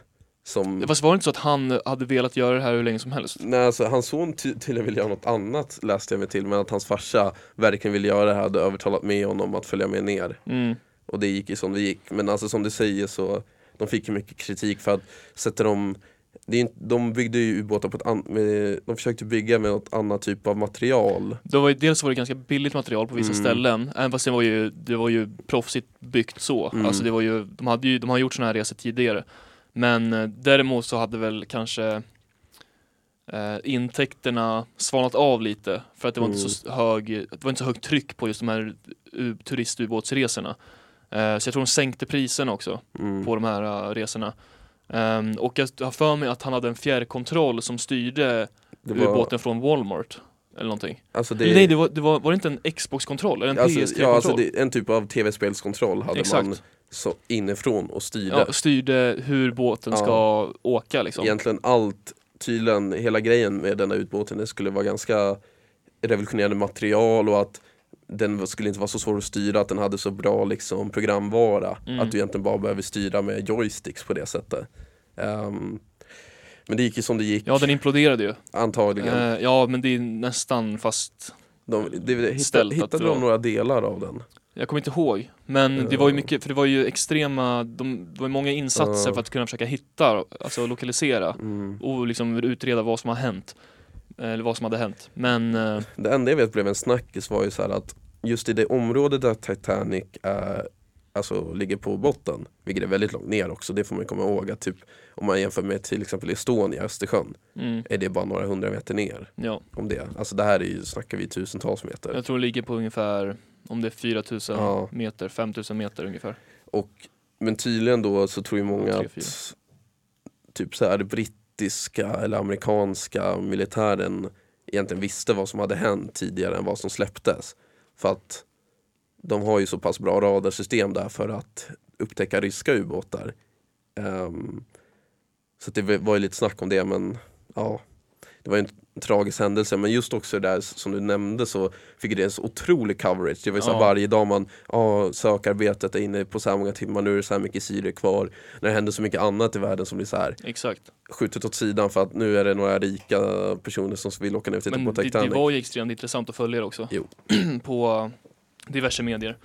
Som, fast var det inte så att han hade velat göra det här hur länge som helst? nej, alltså, hans son ty- tydligen ville göra något annat läste jag mig till, men att hans farsa verkligen ville göra det här, hade övertalat med honom att följa med ner. Mm. Och det gick ju som det gick. Men alltså som du säger så, de fick ju mycket kritik för att sätter de det är inte, de byggde ju ubåtar på ett annat, de försökte bygga med något annat typ av material. Det var ju, dels var det ganska billigt material på vissa Mm. ställen, även fast det var ju, det var ju proffsigt byggt så. Mm. Alltså det var ju, de hade ju, de har gjort sådana här resor tidigare. Men eh, däremot så hade väl kanske eh, intäkterna svalnat av lite för att det var inte Mm. så hög, det var inte så högt tryck på just de här turistubåtsresorna. Eh, så jag tror de sänkte priserna också Mm. på de här uh, resorna. Ehm, och jag har för mig att han hade en fjärrkontroll som styrde Det var, ubåten från Walmart. Eller någonting. alltså Eller nej, det var, det var, var det inte en Xbox-kontroll? Eller en alltså, PS3-kontroll? ja, alltså det, en typ av tv-spelskontroll hade Exakt. man så inifrån och styrde. Ja, styrde hur båten Ja. ska åka liksom. Egentligen allt, tydligen hela grejen med denna utbåten, det skulle vara ganska revolutionerande material och att den skulle inte vara så svår att styra, att den hade så bra liksom, programvara. Mm. Att du egentligen bara behöver styra med joysticks på det sättet. Ehm, men det gick ju som det gick, Ja, den imploderade ju. antagligen. Eh, ja, men det är nästan fast de, det, hittade att hittade det de några delar av den? jag kommer inte ihåg. Men det var ju mycket, för det var ju extrema, de, det var många insatser Ja. för att kunna försöka hitta, alltså lokalisera Mm. och liksom utreda vad som har hänt. Eller vad som hade hänt. Men eh, Det enda jag vet blev en snackis var ju så här att just i det område där Titanic är, alltså, ligger på botten, vilket är väldigt långt ner också, det får man komma ihåg att typ om man jämför med till exempel Estonia, Östersjön, mm, är det bara några hundra meter ner. ja, Om det. Alltså det här är ju, snackar vi tusentals meter. jag tror det ligger på ungefär, om det är 4000 Ja. meter, 5000 meter ungefär. Och, men tydligen då så tror ju många att typ så här brittiska eller amerikanska militären egentligen visste vad som hade hänt tidigare än vad som släpptes. För att de har ju så pass bra radarsystem där för att upptäcka ryska ubåtar. Um, så det var ju lite snack om det men ja, det var ju inte, tragisk händelse. Men just också det där som du nämnde så fick det en så otrolig coverage. Det var ju så Ja. varje dag man, ja sökarbetet är inne på så här många timmar, nu är det så här mycket syre kvar. När det händer så mycket annat i världen som blir så här Exakt. skjutet åt sidan för att nu är det några rika personer som vill åka ner och titta Men på det, det Titanic. var ju extremt intressant att följa det också. Jo. på diverse medier.